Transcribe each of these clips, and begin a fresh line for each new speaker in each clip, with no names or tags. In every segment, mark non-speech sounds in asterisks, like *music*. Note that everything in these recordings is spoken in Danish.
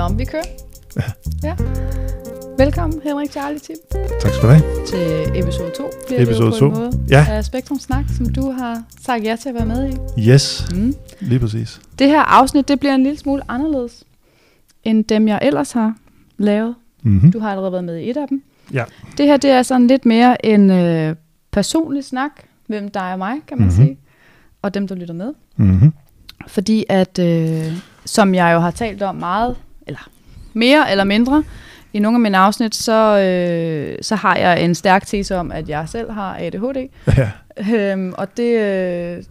Nå, vi kører. *laughs* Ja. Velkommen, Henrik Charlie Tim,
Tak skal du have.
til episode 2. Bliver
Episode
det jo på
to.
en måde
Ja.
af Spektrum Snak, som du har sagt ja til at være med i.
Yes,
Mm.
lige præcis.
Det her afsnit, det bliver en lille smule anderledes, end dem, jeg ellers har lavet.
Mm-hmm.
Du har allerede været med i et af dem.
Ja.
Det her, det er sådan lidt mere en øh, personlig snak mellem dig og mig, kan man
Mhm.
sige. Og dem, der lytter med.
Mm-hmm.
Fordi at, øh, som jeg jo har talt om meget, eller mere eller mindre, i nogle af mine afsnit, så, øh, så har jeg en stærk tese om, at jeg selv har ADHD. *laughs*
Ja.
Øhm, og det, øh,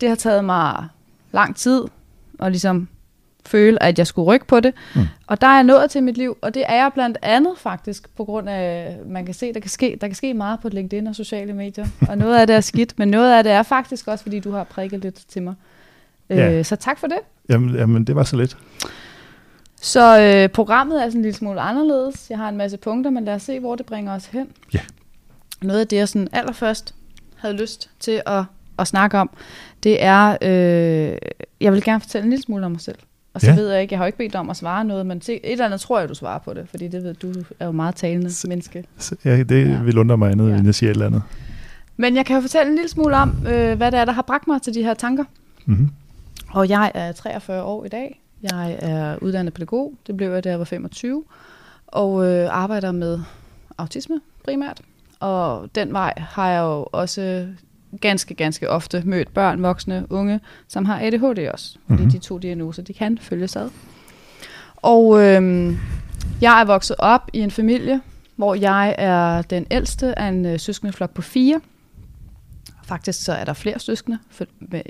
det har taget mig lang tid at ligesom føle, at jeg skulle rykke på det.
Mm.
Og der er jeg nået til mit liv, og det er jeg blandt andet faktisk, på grund af, man kan se, der kan ske, der kan ske meget på LinkedIn og sociale medier. *laughs* Og noget af det er skidt, men noget af det er faktisk også, fordi du har prikket lidt til mig.
Ja.
Øh, så tak for det.
Jamen, jamen, det var så lidt.
Så øh, programmet er sådan en lille smule anderledes. Jeg har en masse punkter, men lad os se, hvor det bringer os hen.
Ja.
Noget af det, jeg sådan allerførst havde lyst til at, at snakke om, det er, øh, jeg vil gerne fortælle en lille smule om mig selv. Og så
Ja.
ved jeg ikke, jeg har jo ikke bedt dig om at svare noget, men se, et eller andet tror jeg, du svarer på det, fordi det ved du er jo meget talende
Så-
menneske.
Så, ja, det
Ja.
vil undre mig andet,
ja.
end jeg siger et eller andet.
Men jeg kan jo fortælle en lille smule om, øh, hvad det er, der har bragt mig til de her tanker.
Mm-hmm.
Og jeg er 43 år i dag. Jeg er uddannet pædagog. Det blev jeg, da jeg var 25. Og øh, arbejder med autisme primært. Og den vej har jeg jo også ganske, ganske ofte mødt børn, voksne, unge, som har ADHD også. Fordi
Mhm.
de to diagnoser, de kan følges ad. Og øh, jeg er vokset op i en familie, hvor jeg er den ældste af en øh, søskendeflok på fire. Faktisk så er der flere søskende.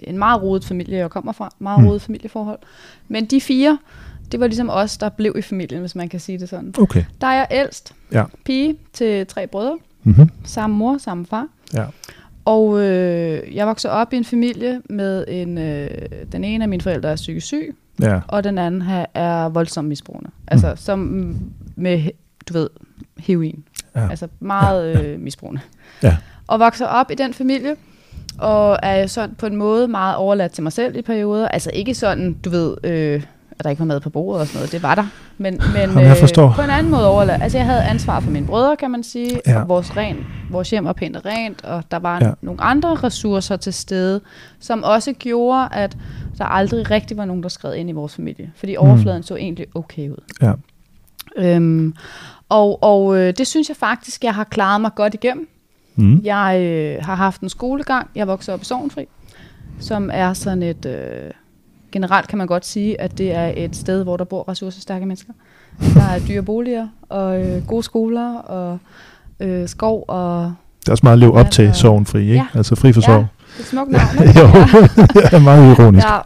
En meget rodet familie, jeg kommer fra. Meget
Mm.
rodet familieforhold. Men de fire, det var ligesom os, der blev i familien, hvis man kan sige det sådan.
Okay.
Der er jeg ældst.
Ja.
Pige til tre brødre.
Mm-hmm.
Samme mor, samme far.
Ja.
Og øh, jeg voksede op i en familie med en... Øh, den ene af mine forældre er psykisk syg,
Ja.
og den anden her er voldsomt misbrugende. Altså som mm, med, du ved, heroin.
Ja.
Altså meget øh, misbrugende.
Ja.
Og vokser op i den familie, og er sådan på en måde meget overladt til mig selv i perioder. Altså ikke sådan, du ved, øh, at der ikke var mad på bordet og sådan noget. Det var der. Men, men
Jamen, jeg forstår.
på en anden måde overladt. Altså jeg havde ansvar for mine brødre, kan man sige.
Ja.
Og vores, ren, vores hjem var pænt og rent, og der var
Ja.
nogle andre ressourcer til stede, som også gjorde, at der aldrig rigtig var nogen, der skred ind i vores familie. Fordi overfladen så egentlig okay ud.
Ja.
Øhm, og og øh, det synes jeg faktisk, jeg har klaret mig godt igennem.
Mm.
Jeg øh, har haft en skolegang. Jeg voksede op i Sovnfri, som er sådan et... Øh, generelt kan man godt sige, at det er et sted, hvor der bor ressourcestærke mennesker. Der er dyre boliger, og øh, gode skoler, og øh, skov, og
det er også meget at leve op til
Altså,
sorgen fri, ikke?
ja.
Altså fri for
Ja.
sorg.
det er smukt navn. *laughs* ikke?
jo, *laughs* det er meget ironisk.
Ja.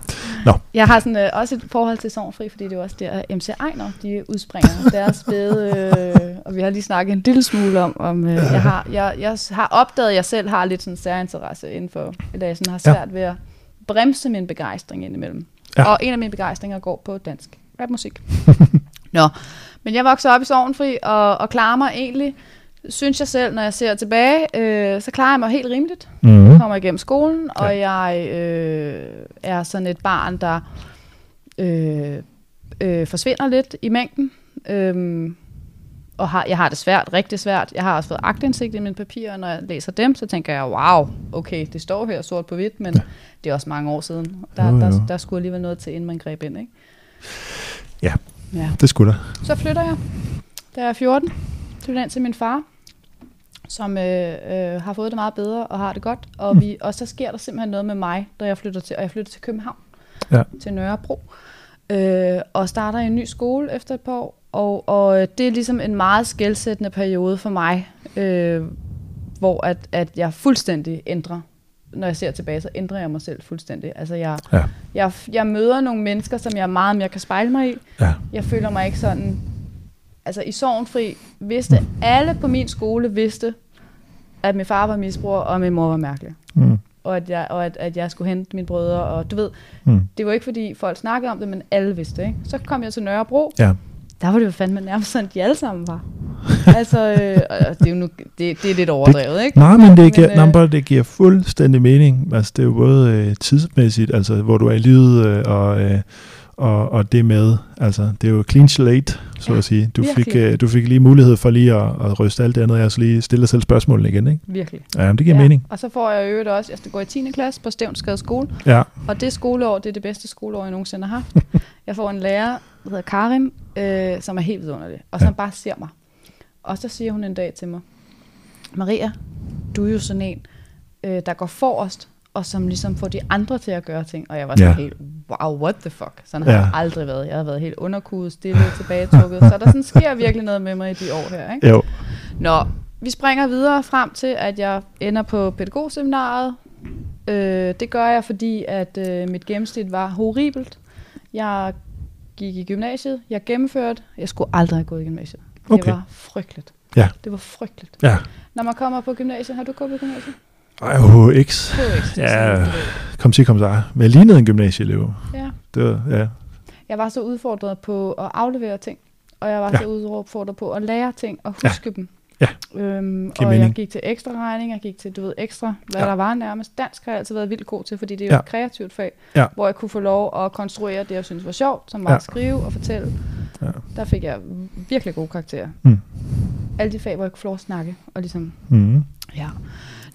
Nå.
Jeg har sådan, øh, også et forhold til Sovnfri, fordi det er jo også der, MC Ejner, de udspringer deres *laughs* spæde, øh, og vi har lige snakket en lille smule om, om øh, jeg, har, jeg, jeg har opdaget, at jeg selv har lidt sådan særinteresse inden for, eller jeg sådan har
Ja.
svært ved at bremse min begejstring indimellem.
Ja.
Og en af mine begejstringer går på dansk rapmusik. Nå, men jeg voksede op i Sovnfri, og, og klarer mig egentlig, synes jeg selv, når jeg ser tilbage, øh, så klarer jeg mig helt rimeligt
Mm.
kommer igennem skolen, og jeg øh, er sådan et barn, der øh, øh, forsvinder lidt i mængden. Øhm, og har, jeg har det svært, rigtig svært. Jeg har også fået agtindsigt i mine papirer, og når jeg læser dem, så tænker jeg, wow, okay, det står her sort på hvidt, men
Ja.
det er også mange år siden. Der,
Jo, jo.
der, der skulle alligevel noget til, inden man greb ind, ikke?
Ja.
ja.
Det skulle der.
Så flytter jeg, da jeg er 14, flytter ind til min far, som øh, øh, har fået det meget bedre og har det godt. Og,
Mm.
vi, og så sker der simpelthen noget med mig, da jeg flytter til, og jeg flytter til København,
Ja.
til Nørrebro, øh, og starter i en ny skole efter et par år. Og, og øh, det er ligesom en meget skældsættende periode for mig, øh, hvor at, at jeg fuldstændig ændrer når jeg ser tilbage, så ændrer jeg mig selv fuldstændig. Altså jeg,
Ja.
jeg, jeg møder nogle mennesker, som jeg meget mere kan spejle mig i.
Ja.
Jeg føler mig ikke sådan... Altså i Sorgenfri vidste alle på min skole vidste, at min far var misbruger, og min mor var mærkelig.
Mm.
Og at jeg, og at, at jeg skulle hente mine brødre. Og du ved,
Mm.
det var ikke fordi folk snakkede om det, men alle vidste det. Ikke? Så kom jeg til Nørrebro.
Ja.
Der var det jo fandme nærmest sådan, de alle sammen var. *laughs* altså, øh, det er jo nu, det, det er lidt overdrevet, ikke?
Nej, men det giver,
Men,
men,
øh,
nej, det giver fuldstændig mening. Altså, det er jo både øh, tidsmæssigt, altså hvor du er i livet, øh, og, øh, og, og det med, altså det er jo clean slate, så
Ja,
at sige. Du fik,
virkelig.
øh, du fik lige mulighed for lige at, at ryste alt det andet, og så lige stille dig selv spørgsmålene igen, ikke?
Virkelig.
Ja, men det giver ja. mening.
Og så får jeg øvrigt også, jeg skal gå i 10. klasse på Stævnsgade skole,
Ja,
og det skoleår, det er det bedste skoleår, jeg nogensinde har haft. *laughs* jeg får en lærer, der hedder Karin, øh, som er helt vidunderlig, og som
Ja.
bare ser mig. Og så siger hun en dag til mig, Maria, du er jo sådan en, øh, der går forrest, og som ligesom får de andre til at gøre ting. Og jeg var sådan
ja.
helt, wow, what the fuck? Sådan har
Ja.
jeg aldrig været. Jeg har været helt underkudet, stille, tilbagetrukket. Så der sådan sker virkelig noget med mig i de år her. Ikke?
jo.
Nå, vi springer videre frem til, at jeg ender på pædagogseminaret. Øh, det gør jeg, fordi at øh, mit gennemsnit var horribelt. Jeg gik i gymnasiet, jeg gennemførte. Jeg skulle aldrig have gået i gymnasiet. Det
Okay.
var frygteligt.
Ja.
Det var frygteligt.
Ja.
Når man kommer på gymnasiet, har du gået på gymnasiet?
Ej, HX.
HX,
Ja.
sådan.
Kom sig, kom sig. Men jeg lignede en gymnasieelev.
ja.
Det var, ja.
Jeg var så udfordret på at aflevere ting, og jeg var
Ja.
ja. så udfordret på at lære ting og
Ja.
huske dem.
Ja.
Øhm, og jeg
mening.
gik til ekstra regning, jeg gik til, du ved, ekstra, hvad
Ja.
ja. der var nærmest. Dansk har jeg altid været vildt god til, fordi det er jo
Ja.
ja. et kreativt fag,
Ja.
hvor jeg kunne få lov at konstruere det, jeg synes var sjovt, som var
Ja.
ja. at skrive og fortælle.
Ja.
Der fik jeg virkelig gode karakterer.
Mm.
Alle de fag, hvor jeg kunne få lov at snakke, og ligesom,
Mm.
ja.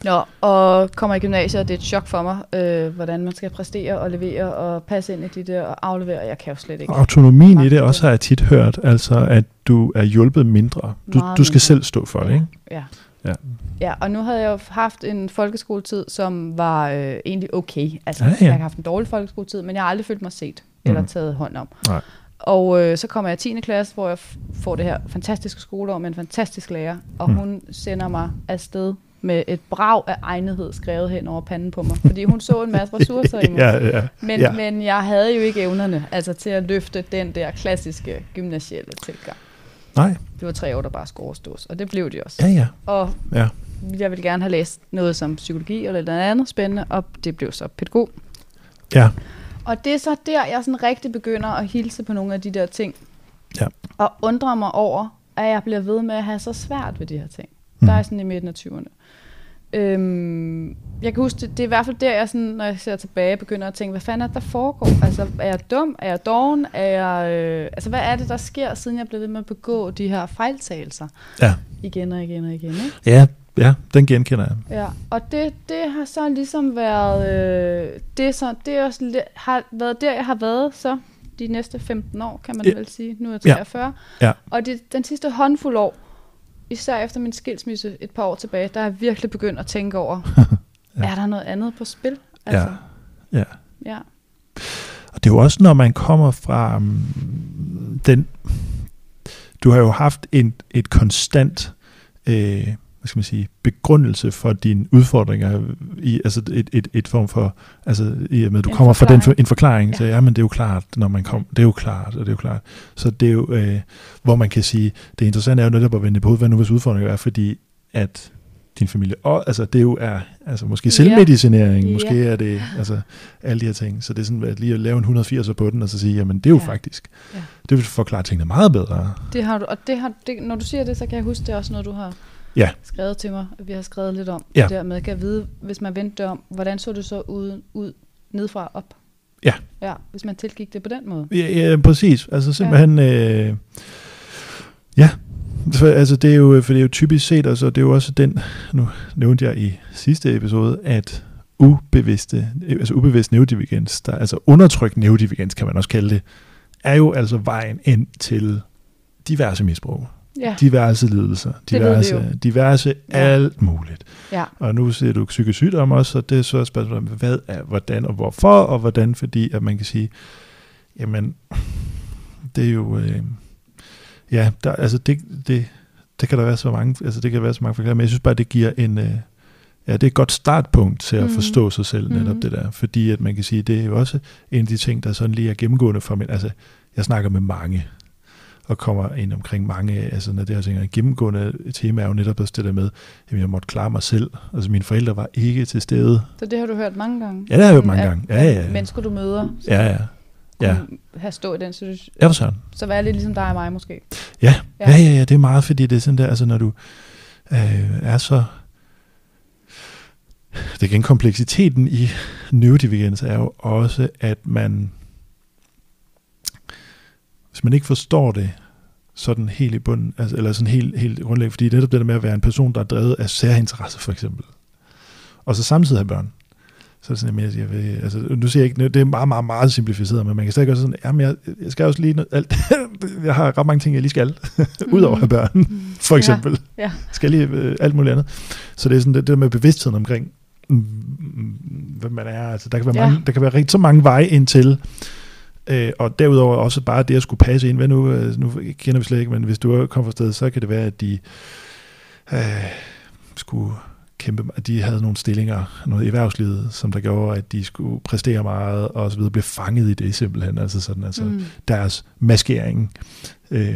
Nå, og kommer i gymnasiet, og det er et chok for mig, øh, hvordan man skal præstere og levere og passe ind i de der og aflevere. Jeg kan jo slet ikke.
Autonomien i det også har jeg tit hørt, altså at du er hjulpet mindre. Du,
Meget
du skal
mindre.
selv stå for det, ikke?
Ja.
Ja.
Ja, og nu havde jeg jo haft en folkeskoletid, som var øh, egentlig okay. Altså,
Ja,
ja, jeg har haft en dårlig folkeskoletid, men jeg har aldrig følt mig set eller
Mhm.
taget hånd om.
Nej.
Og øh, så kommer jeg i 10. klasse, hvor jeg f- får det her fantastiske skoleår med en fantastisk lærer, og
Mm.
hun sender mig afsted med et brag af egnethed skrevet hen over panden på mig, fordi hun så en masse ressourcer i mig. *laughs*
ja, ja.
Men,
ja.
men jeg havde jo ikke evnerne altså til at løfte den der klassiske gymnasielle tilgang.
Nej,
Det var tre år, der bare skulle overstås, og det blev de også.
ja, ja.
Og
Ja.
jeg ville gerne have læst noget som psykologi eller noget andet spændende, og det blev så pædagog.
Ja,
Og det er så der, jeg sådan rigtig begynder at hilse på nogle af de der ting.
Ja.
Og undre mig over, at jeg bliver ved med at have så svært ved de her ting.
Mhm.
Mm. Der er jeg sådan i midten af 20'erne. Øhm, jeg kan huske, det, det er i hvert fald der, jeg sådan, når jeg ser tilbage, begynder at tænke, hvad fanden er det, der foregår? Altså, er jeg dum? Er jeg doven? Er jeg, øh, altså, hvad er det, der sker, siden jeg blev ved med at begå de her fejltagelser?
Ja.
Igen og igen og igen, ikke?
ja, ja, den genkender jeg.
Ja, og det, det har så ligesom været, øh, det, så, det er også, har været der, jeg har været så de næste 15 år, kan man
Ja.
ja. vel sige. Nu er jeg
Ja.
43.
Ja.
Og det, den sidste håndfuld år, især efter min skilsmisse et par år tilbage, der er jeg virkelig begyndt at tænke over, *laughs*
Ja.
er der noget andet på spil?
Ja. Ja.
ja.
Og det er jo også, når man kommer fra um, den... Du har jo haft en, et konstant, øh, hvad skal man sige, begrundelse for dine udfordringer, i, altså et, et, et form for, altså i og med, du
En
kommer fra den,
forklaring.
en forklaring, ja. så
Ja.
men det er jo klart, når man kommer, det er jo klart, og det er jo klart. Så det er jo, øh, hvor man kan sige, det interessante er jo netop at vende på hvad nu hvis udfordringer er, fordi at din familie, og altså det jo er, altså måske selvmedicinering,
Ja.
måske er det, altså alle de her ting, så det er sådan, at lige at lave en 180 på den, og så sige, jamen det er jo
Ja.
faktisk,
Ja.
det vil forklare tingene meget bedre.
Det har du, og det har, det, når du siger det, så kan jeg huske, det er også noget, du har
Ja.
skrevet til mig. Vi har skrevet lidt om
Ja.
det der med, kan jeg vide, hvis man vendte det om, hvordan så det så ud, ud nedfra og op?
Ja.
Ja, hvis man tilgik det på den måde.
Ja, ja præcis. Altså simpelthen, ja, øh, ja. For, altså det er jo, for det er jo typisk set, altså det er jo også den, nu nævnte jeg i sidste episode, at ubevidste, altså ubevidst neurodivergens, der, altså undertrykt neurodivergens, kan man også kalde det, er jo altså vejen ind til diverse misbrug,
Ja,
diverse lidelser,
Det
diverse,
jo.
diverse
Ja.
alt muligt.
ja,
Og nu ser du psykisk sygdom også, og det er så et spørgsmål om, hvad er, hvordan og hvorfor, og hvordan, fordi at man kan sige, jamen, det er jo, øh, ja, der, altså det, det, det kan der være så mange, altså det kan være så mange forklaringer, men jeg synes bare, det giver en, øh, ja, det er et godt startpunkt til at
Mhm.
forstå sig selv, netop
Mhm.
det der, fordi at man kan sige, det er jo også en af de ting, der sådan lige er gennemgående for mig, altså, jeg snakker med mange, og kommer ind omkring mange, altså når det her ting er gennemgående tema er jo netop også det der med, at jeg måtte klare mig selv. Altså mine forældre var ikke til stede.
så det har du hørt mange gange.
Ja, det har jeg hørt mange gange. Ja, ja, ja.
Mennesker, du møder,
Ja, ja. Ja,
have stået i den situation.
ja for sådan.
Så vær lidt ligesom dig og mig måske.
Ja,
Ja.
ja, ja, ja, det er meget, fordi det er sådan der, altså når du øh, er så... Det igen kompleksiteten i *laughs* neurodivergens er jo også, at man hvis man ikke forstår det sådan helt i bunden, altså, eller sådan helt, helt grundlæggende, fordi det er netop det der med at være en person, der er drevet af særinteresse, for eksempel, og så samtidig have børn, så er det sådan, at jeg vil, altså, nu siger jeg ikke, det er meget, meget, meget simplificeret, men man kan stadig gøre sådan, jamen jeg, jeg skal også lige, noget, alt, *laughs* jeg har ret mange ting, jeg lige skal, *laughs* udover at børn, *laughs* for eksempel. Ja, ja. Skal lige øh, alt muligt andet. Så det er sådan det, det der med bevidstheden omkring, mm, hvem man er. Altså, der kan være, ja. mange, der kan være rigtig så mange veje ind til, øh, og derudover også bare det at skulle passe ind. Hvad nu, øh, nu kender vi slet ikke, men hvis du kommer fra sted, så kan det være, at de øh, skulle kæmpe, at de havde nogle stillinger, noget i erhvervslivet, som der gjorde, at de skulle præstere meget, og så videre, blev fanget i det simpelthen, altså sådan, altså mm. deres maskering øh,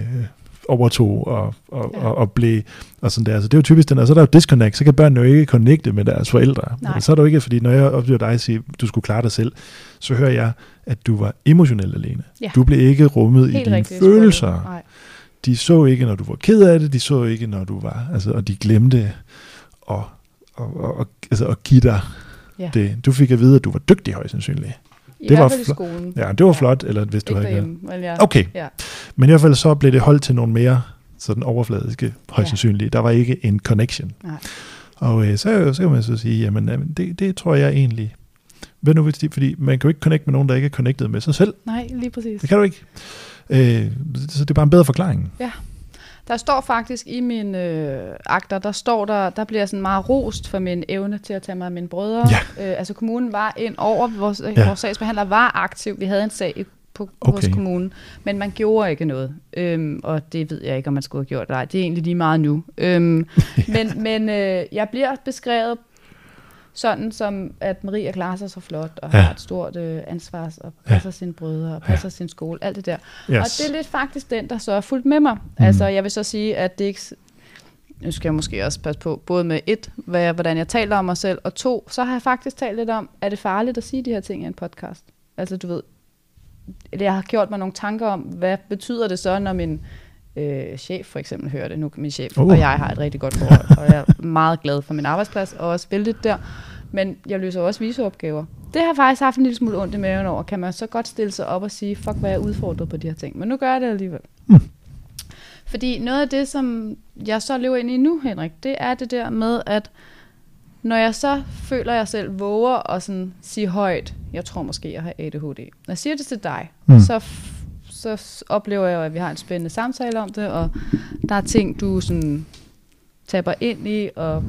overtog og, og, ja. og, og blev, og sådan der. Altså det er jo typisk den, og så er der jo disconnect, så kan børnene jo ikke connecte med deres forældre. Nej. Så er det jo ikke, fordi når jeg oplever dig sige, du skulle klare dig selv, så hører jeg, at du var emotionelt alene. Ja. Du blev ikke rummet Helt i dine følelser. Nej. De så ikke, når du var ked af det, de så ikke, når du var, altså, og de glemte at og, og, altså at give dig ja. det. Du fik at vide, at du var dygtig højst sandsynligt.
I det var i skolen.
Ja, det var ja. flot, eller hvis du havde ikke men ja. Okay. Ja. Men i hvert fald så blev det holdt til nogle mere sådan overfladiske, højst ja. sandsynligt. Der var ikke en connection. Nej. Og øh, så, så kan man så sige, jamen det, det tror jeg egentlig, hvad nu, hvis fordi man kan jo ikke connecte med nogen, der ikke er connected med sig selv.
Nej, lige præcis.
Det kan du ikke. Øh, så det er bare en bedre forklaring.
Ja. Der står faktisk i mine øh, akter, der står der, der bliver sådan meget rost for min evne til at tage mig af mine brødre. Ja. Øh, altså kommunen var ind over, vores, ja. vores sagsbehandler var aktiv. Vi havde en sag på okay. hos kommunen, men man gjorde ikke noget. Øhm, og det ved jeg ikke, om man skulle have gjort. Nej, det er egentlig lige meget nu. Øhm. *laughs* Men, men øh, jeg bliver beskrevet sådan som, at Maria klarer sig så flot, og ja. har et stort øh, ansvar, og passer ja. sine brødre, og passer ja. sin skole, alt det der. Yes. Og det er lidt faktisk den, der så er fuldt med mig. Mm. Altså, jeg vil så sige, at det ikke... Nu skal jeg måske også passe på, både med et, hvad jeg, hvordan jeg taler om mig selv, og to, så har jeg faktisk talt lidt om, er det farligt at sige de her ting i en podcast? Altså, du ved, jeg har gjort mig nogle tanker om, hvad betyder det så, når min øh, chef for eksempel hører det. Nu min chef uh. og jeg har et rigtig godt forhold, og jeg er meget glad for min arbejdsplads, og også vældigt der. Men jeg løser også viseopgaver. Det har faktisk haft en lille smule ondt i maven over. Kan man så godt stille sig op og sige, fuck, hvad jeg er udfordret på de her ting. Men nu gør jeg det alligevel. Mm. Fordi noget af det, som jeg så lever ind i nu, Henrik, det er det der med, at når jeg så føler, at jeg selv våger at sådan sige højt, jeg tror måske, jeg har ADHD. Når jeg siger det til dig, mm. så så oplever jeg, at vi har en spændende samtale om det, og der er ting, du sådan taber ind i og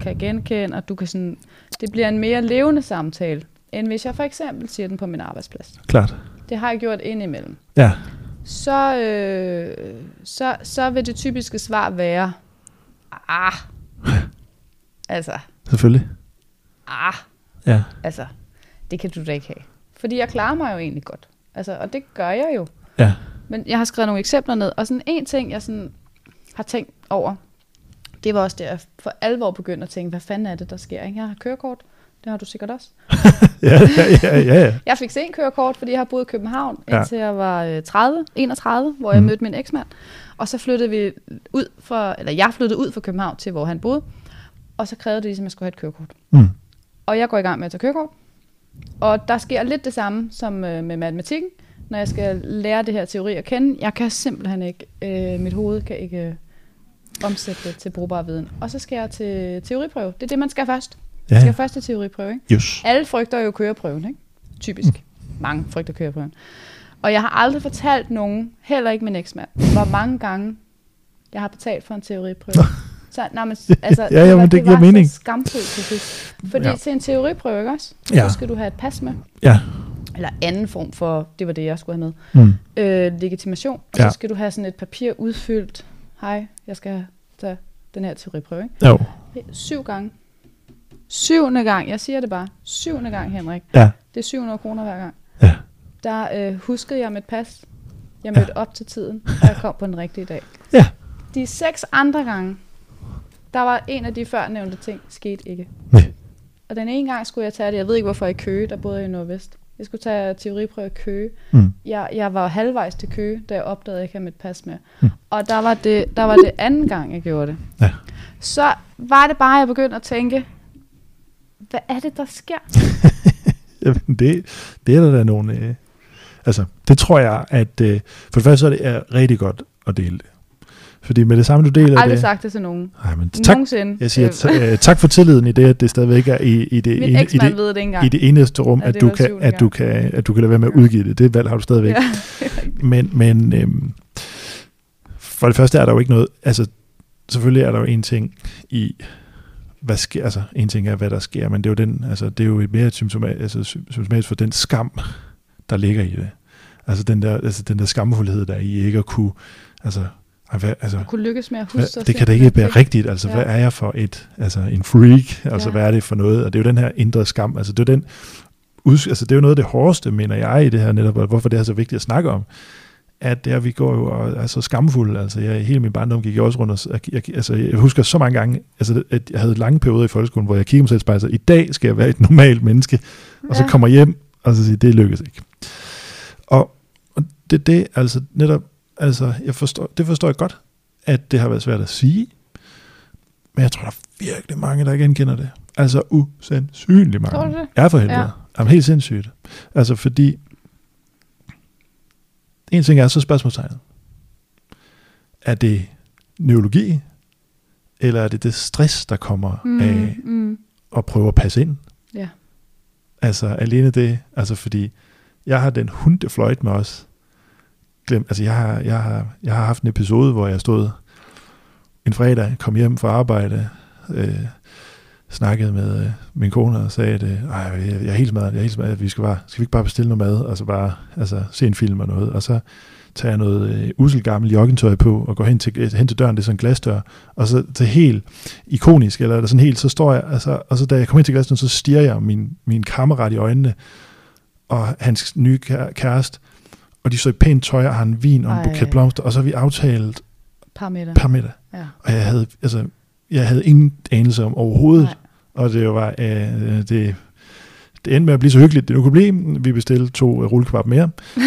kan genkende, og du kan sådan, det bliver en mere levende samtale, end hvis jeg for eksempel siger den på min arbejdsplads.
Klart.
Det har jeg gjort indimellem.
Ja.
Så, øh, så, så vil det typiske svar være, ah, *laughs* altså.
Selvfølgelig.
Ah,
ja.
altså, det kan du da ikke have. Fordi jeg klarer mig jo egentlig godt. Altså, og det gør jeg jo.
Ja.
Men jeg har skrevet nogle eksempler ned, og sådan en ting, jeg sådan har tænkt over, det var også det, jeg for alvor begyndte at tænke, hvad fanden er det, der sker? Jeg har kørekort, det har du sikkert også. *laughs*
ja, ja, ja, ja, ja.
Jeg fik sen kørekort, fordi jeg har boet i København, ja. indtil jeg var 30, øh, 31, hvor jeg mm. mødte min eksmand. Og så flyttede vi ud fra, eller jeg flyttede ud fra København til, hvor han boede. Og så krævede det ligesom, at jeg skulle have et kørekort. Mm. Og jeg går i gang med at tage kørekort. Og der sker lidt det samme som øh, med matematikken når jeg skal lære det her teori at kende. Jeg kan simpelthen ikke, øh, mit hoved kan ikke øh, omsætte det til brugbar viden. Og så skal jeg til teoriprøve. Det er det, man skal først. Ja. Man skal først til teoriprøve, ikke?
Yes.
Alle frygter jo køreprøven, ikke? Typisk. Mm. Mange frygter køreprøven. Og jeg har aldrig fortalt nogen, heller ikke min eksmand, hvor mange gange jeg har betalt for en teoriprøve. Så, nej, men, *laughs* altså,
ja, ja, det, det giver mening.
så skamfuldt til sidst. Fordi ja. til en teoriprøve, ikke også?
Ja.
Så skal du have et pas med.
Ja
eller anden form for, det var det, jeg skulle have med, mm. øh, legitimation. Og ja. så skal du have sådan et papir udfyldt. Hej, jeg skal tage den her teoriprøve. Ikke?
Jo.
Syv gange. Syvende gang, jeg siger det bare. Syvende gang, Henrik.
Ja.
Det er 700 kroner hver gang.
Ja.
Der øh, huskede jeg mit pas. Jeg mødte ja. op til tiden, *laughs* og jeg kom på den rigtige dag.
Ja.
De seks andre gange, der var en af de før nævnte ting, skete ikke.
Nej.
Og den ene gang skulle jeg tage det, jeg ved ikke hvorfor i Køge, der boede jeg i Nordvest. Jeg skulle tage teoriprøve i Køge. Mm. Jeg, jeg var halvvejs til Køge, da jeg opdagede, at jeg ikke havde mit pas med. Mm. Og der var, det, der var det anden gang, jeg gjorde det.
Ja.
Så var det bare, at jeg begyndte at tænke, hvad er det, der sker? *laughs*
Jamen, det, det er der da nogle... Øh, Altså, det tror jeg, at øh, for det første så er det er rigtig godt at dele det. Fordi med det samme, du deler
Jeg har aldrig
det...
sagt det til nogen.
Nej, men tak,
Nogensinde.
jeg siger
Øh,
t- øh, tak for tilliden i det, at det stadigvæk er i, i, det, ene, i, det,
ved det engang.
i det eneste rum, at,
det
du kan, at, du
gang.
kan, at du kan lade være med at udgive det. Det valg har du stadigvæk.
Ja.
Men, men øhm, for det første er der jo ikke noget, altså selvfølgelig er der jo en ting i, hvad sker, altså en ting er, hvad der sker, men det er jo den, altså det er jo et mere symptomatisk, altså, sy- symptomatisk for den skam, der ligger i det. Altså den der, altså den der skamfuldhed, der er i ikke at kunne, altså, ej, hvad, altså
At kunne lykkes med at huske
hvad,
sig
det kan da ikke være rigtigt, altså
Ja.
hvad er jeg for et, altså en freak, altså
Ja.
hvad er det for noget, og det er jo den her indre skam, altså det er den, altså det er jo noget af det hårdeste, mener jeg, i det her netop, og hvorfor det er så vigtigt at snakke om, at det er, vi går jo og er så skamfulde, altså jeg, hele min barndom gik jeg også rundt, og, jeg, altså jeg husker så mange gange, altså at jeg havde lange perioder i folkeskolen, hvor jeg kiggede mig selv i spejlet, så i dag skal jeg være et normalt menneske, og så
Ja.
kommer hjem, og så siger, det lykkes ikke. Og, og det er det, altså netop, altså jeg forstår, det forstår jeg godt, at det har været svært at sige, men jeg tror, der er virkelig mange, der genkender det. Altså usandsynligt mange.
Tror du det?
Ja, for helvede.
Ja.
Ja. Jamen helt sindssygt. Altså fordi, en ting er så spørgsmålstegnet. Er det neurologi, eller er det det stress, der kommer mm. af
mm.
at prøve at passe ind?
Ja.
Altså alene det, altså fordi jeg har den hund, der fløjt med os glemt, altså jeg har, jeg, har, jeg har haft en episode, hvor jeg stod en fredag, kom hjem fra arbejde, øh, snakkede med øh, min kone og sagde, at øh, jeg, jeg er helt smadret, jeg er helt smadret, vi skal, bare, skal vi ikke bare bestille noget mad, og så bare altså, se en film og noget, og så tager jeg noget øh, usel gammel joggingtøj på, og går hen til, øh, hen til døren, det er sådan en glasdør, og så til helt ikonisk, eller er sådan helt, så står jeg, altså, og så da jeg kommer ind til glasdøren, så stiger jeg min, min kammerat i øjnene, og hans nye kæreste, og de så i pænt tøj, og har en vin og en
Ej.
buket blomster, og så har vi aftalt
Par meter.
per middag.
Ja.
Og jeg havde, altså, jeg havde ingen anelse om overhovedet,
Nej.
og det var, øh, det, det endte med at blive så hyggeligt, det nu kunne blive. Vi bestilte to øh, rullekebab mere. *laughs*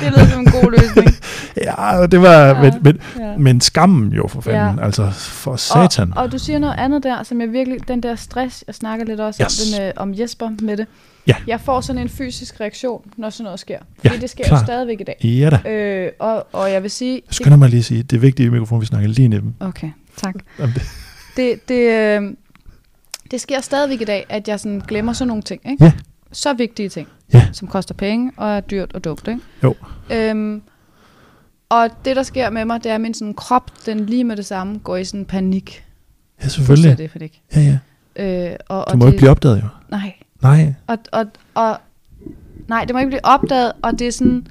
Det lyder som en god løsning. *laughs*
Ja, det var, ja. men, men,
ja.
men skammen jo for fanden,
Ja.
altså for satan.
Og, og du siger noget andet der, som jeg virkelig, den der stress, jeg snakker lidt også
Yes.
om, den, øh, om Jesper med det.
Ja.
Jeg får sådan en fysisk reaktion, når sådan noget sker. Fordi
Ja,
det sker
klar.
jo stadigvæk i dag.
Ja da.
Øh, og, og jeg vil sige...
Jeg skynder mig lige at sige, det er vigtigt i mikrofonen, vi snakker lige dem.
Okay, tak.
Det-
Det, det, øh, det sker stadigvæk i dag, at jeg sådan glemmer sådan nogle ting. Ikke?
Ja.
Så vigtige ting,
Ja.
som koster penge og er dyrt og dumt. Ikke?
Jo.
Øhm, og det, der sker med mig, det er, at min sådan krop, den lige med det samme, går i sådan panik.
Ja,
Du
selvfølgelig.
ser det for det ikke.
Ja, ja.
Øh, og,
Du
og
må
det,
ikke blive opdaget jo.
Nej,
Nej.
og, og, og, nej, det må ikke blive opdaget, og det er sådan,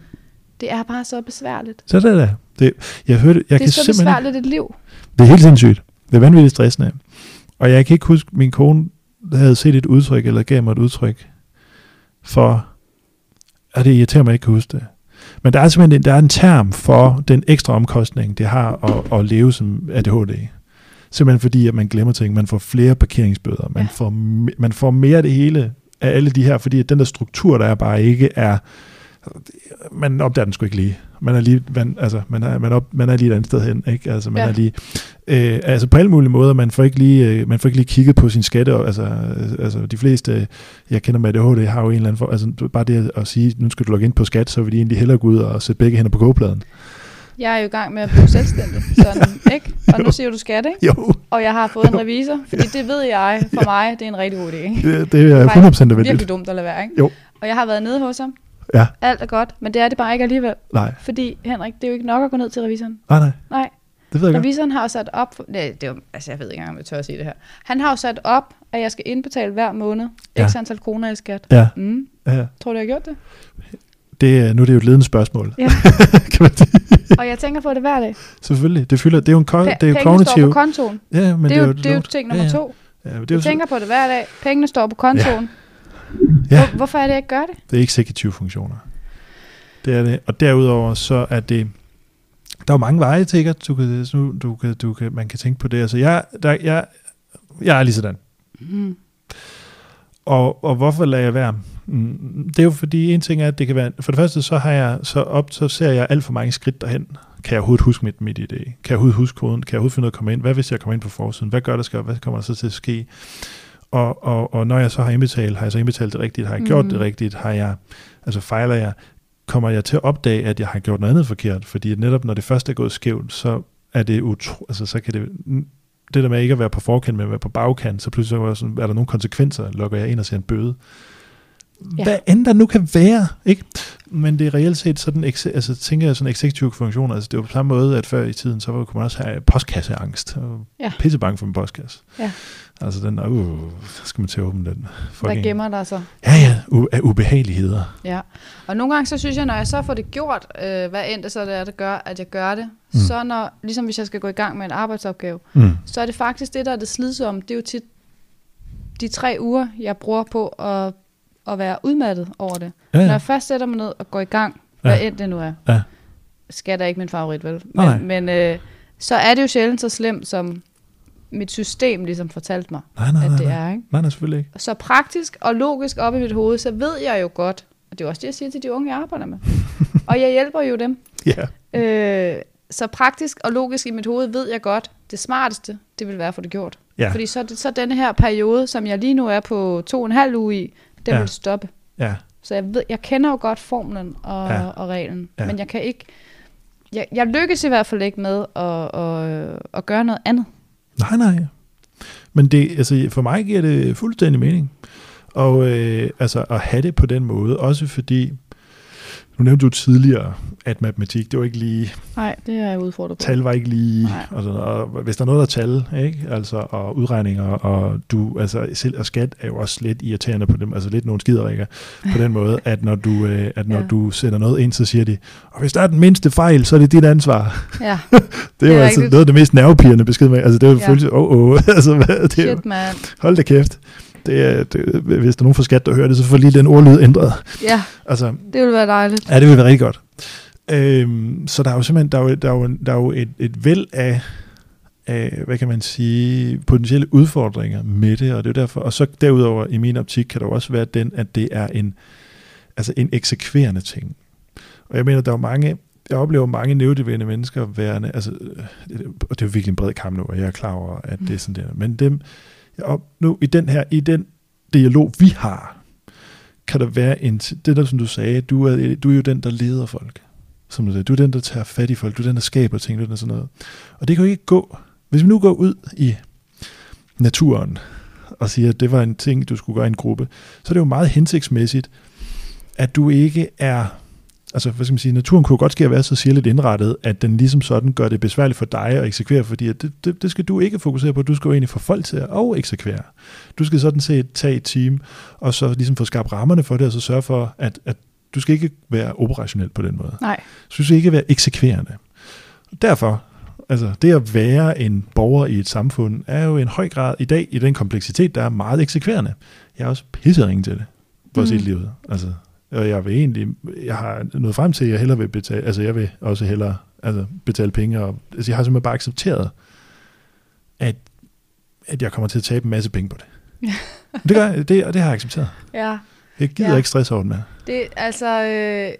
det er bare så besværligt.
Så er det. Det, jeg hørte, jeg
det er
kan
så
simpelthen
besværligt et liv.
Det er helt sindssygt. Det er vanvittigt stressende. Og jeg kan ikke huske, min kone havde set et udtryk, eller gav mig et udtryk, for, at det irriterer mig, at jeg ikke kan huske det. Men der er simpelthen en, der er en term for den ekstra omkostning, det har at, at leve som ADHD. Simpelthen fordi, at man glemmer ting. Man får flere parkeringsbøder. Man,
Ja.
får, man får mere af det hele af alle de her, fordi den der struktur, der er bare ikke er... Man opdager den sgu ikke lige. Man er lige, man, altså, man er, man, op, man er lige et andet sted hen, ikke? Altså, man
Ja.
er lige, øh, altså på alle mulige måder, man får ikke lige, øh, man får ikke lige kigget på sin skatte, og, altså, øh, altså de fleste, jeg kender med ADHD, har jo en eller anden, for, altså bare det at sige, nu skal du logge ind på skat, så vil de egentlig hellere gå ud og sætte begge hænder på kogepladen.
Jeg er jo i gang med at blive selvstændig, sådan, *laughs* ikke? Og nu siger du skat, ikke?
Jo,
Og jeg har fået en revisor, fordi det ved jeg, for mig, det er en rigtig god idé, ikke?
det, det er
Faktisk
100% nødvendigt.
Virkelig dumt at lade være, ikke?
Jo.
Og jeg har været nede hos ham.
Ja.
Alt er godt, men det er det bare ikke alligevel.
Nej,
Fordi, Henrik, det er jo ikke nok at gå ned til revisoren.
nej, nej,
Nej,
det ved jeg godt.
revisoren har jo sat op... For, nej, det er jo, altså jeg ved ikke engang, om jeg tør at sige det her. Han har jo sat op, at jeg skal indbetale hver måned
Ja.
x antal kroner i skat.
Ja,
Mm.
ja, ja.
Tror du, jeg har gjort det?
Det, er- nu er det jo et ledende spørgsmål,
Ja. *laughs*
kan man sige.
Og jeg tænker på det hver dag.
Selvfølgelig, det fylder, det er jo en ko-
Pe-
det er jo
pengene står
kognitiv.
på kontoen.
Ja, men
det, er jo,
et
det er jo
lort.
ting nummer
Ja, ja.
to.
Ja, det er jo
Jeg
så-
tænker på det hver dag. Pengene står på kontoen.
Ja.
Hvor, hvorfor er det, jeg ikke gør det?
Det er eksekutive funktioner. Det er det. Og derudover så er det... Der er jo mange veje til, ikke? at Du kan, du, du kan, du kan, man kan tænke på det. Altså, jeg, der, jeg, jeg er lige sådan.
Mm.
Og, og hvorfor lader jeg være? Mm, Det er jo fordi, en ting er, at det kan være... For det første, så har jeg så op, så ser jeg alt for mange skridt derhen. Kan jeg overhovedet huske mit, mit idé? Kan jeg overhovedet huske koden? Kan jeg overhovedet finde ud af at komme ind? Hvad hvis jeg kommer ind på forsiden? Hvad gør der skal? Hvad kommer der så til at ske? Og, og, og når jeg så har indbetalt, har jeg så indbetalt det rigtigt? Har jeg gjort
Mhm.
det rigtigt? Har jeg, Altså fejler jeg, kommer jeg til at opdage, at jeg har gjort noget andet forkert? Fordi netop når det først er gået skævt, så er det utro, altså så kan det, det der med ikke at være på forkant, men at være på bagkant, så pludselig er, sådan, er der nogle konsekvenser, lukker jeg ind og ser en bøde. Ja. Hvad end der nu kan være, ikke? Men det er reelt set sådan, altså tænker jeg sådan executive funktioner, altså det var på samme måde, at før i tiden, så kunne man også have postkasseangst, og ja. pisse bange for en postkasse. Ja. Altså den, uh, skal man til at åbne den.
Fucking. Hvad gemmer der så?
Ja, ja, u- af ubehageligheder.
Ja, og nogle gange så synes jeg, når jeg så får det gjort, øh, hvad end det så det er, det gør, at jeg gør det, mm. så når, ligesom hvis jeg skal gå i gang med en arbejdsopgave, mm. så er det faktisk det, der er det slidsomme. Det er jo tit de tre uger, jeg bruger på at, at være udmattet over det. Ja, ja. Når jeg først sætter mig ned og går i gang, hvad ja. end det nu er, ja. skal der ikke min favorit, vel? Men, Nej. men øh, så er det jo sjældent så slemt, som mit system ligesom fortalte mig,
nej, nej,
at
nej,
det
nej.
er. Ikke?
Nej, nej, selvfølgelig ikke.
Så praktisk og logisk op i mit hoved, så ved jeg jo godt, og det er også det, jeg siger til de unge, jeg arbejder med. *laughs* og jeg hjælper jo dem.
Ja.
Yeah. Øh, så praktisk og logisk i mit hoved ved jeg godt, det smarteste, det vil være at få det gjort. Ja. Fordi så, så denne her periode, som jeg lige nu er på to og en halv uge i, den ja. vil stoppe.
Ja.
Så jeg, ved, jeg kender jo godt formlen og, ja. og reglen, ja. men jeg kan ikke, jeg, jeg lykkes i hvert fald ikke med at, at, at gøre noget andet.
Nej, nej. Men det, altså, for mig giver det fuldstændig mening. Og øh, altså, at have det på den måde, også fordi, nu nævnte du tidligere, at matematik, det var ikke lige...
Nej, det er jeg udfordret på.
Tal var ikke lige... Og, sådan, og hvis der er noget, der er tal, ikke? Altså, og udregninger, og du, altså, selv og skat er jo også lidt irriterende på dem, altså lidt nogle skiderikker, på den måde, at når du, øh, at når ja. du sender noget ind, så siger de, og hvis der er den mindste fejl, så er det dit ansvar.
Ja. *laughs*
det er jo altså noget af det mest nervepirrende besked med. Altså, det er jo ja. følelse, *laughs* åh, oh, oh. altså, hvad, det er,
Shit, man.
Hold da kæft det det, hvis der er nogen fra skat, der hører det, så får lige den ordlyd ændret.
Ja, altså, det vil være dejligt.
Ja, det vil være rigtig godt. Øhm, så der er jo simpelthen der er jo, der er jo, der er jo et, et væld af, af, hvad kan man sige, potentielle udfordringer med det, og det er derfor, og så derudover i min optik kan der også være den, at det er en, altså en eksekverende ting. Og jeg mener, der er jo mange, jeg oplever mange neurodivergente mennesker værende, altså, og det er jo virkelig en bred kamp nu, og jeg er klar over, at det er sådan der, men dem, og nu i den her, i den dialog, vi har, kan der være en, det der, som du sagde, du er, du er jo den, der leder folk. Som du sagde, du er den, der tager fat i folk, du er den, der skaber ting, du er den, sådan noget. Og det kan jo ikke gå. Hvis vi nu går ud i naturen, og siger, at det var en ting, du skulle gøre i en gruppe, så er det jo meget hensigtsmæssigt, at du ikke er altså, hvad skal man sige, naturen kunne godt ske at være så sirligt indrettet, at den ligesom sådan gør det besværligt for dig at eksekvere, fordi det, det, det skal du ikke fokusere på, du skal jo egentlig få folk til at eksekvere. Du skal sådan set tage et team, og så ligesom få skabt rammerne for det, og så sørge for, at, at du skal ikke være operationel på den måde.
Nej.
Så du skal ikke være eksekverende. Derfor, altså det at være en borger i et samfund, er jo en høj grad i dag, i den kompleksitet, der er meget eksekverende. Jeg er også pissering til det, for at mm. se livet. Altså, og jeg vil egentlig, jeg har nået frem til, at jeg hellere vil betale, altså jeg vil også hellere altså betale penge, og altså jeg har simpelthen bare accepteret, at, at jeg kommer til at tabe en masse penge på det. *laughs* det gør jeg, det, og det har jeg accepteret.
Ja.
Jeg gider ja. ikke stress over det med.
Det, altså, øh,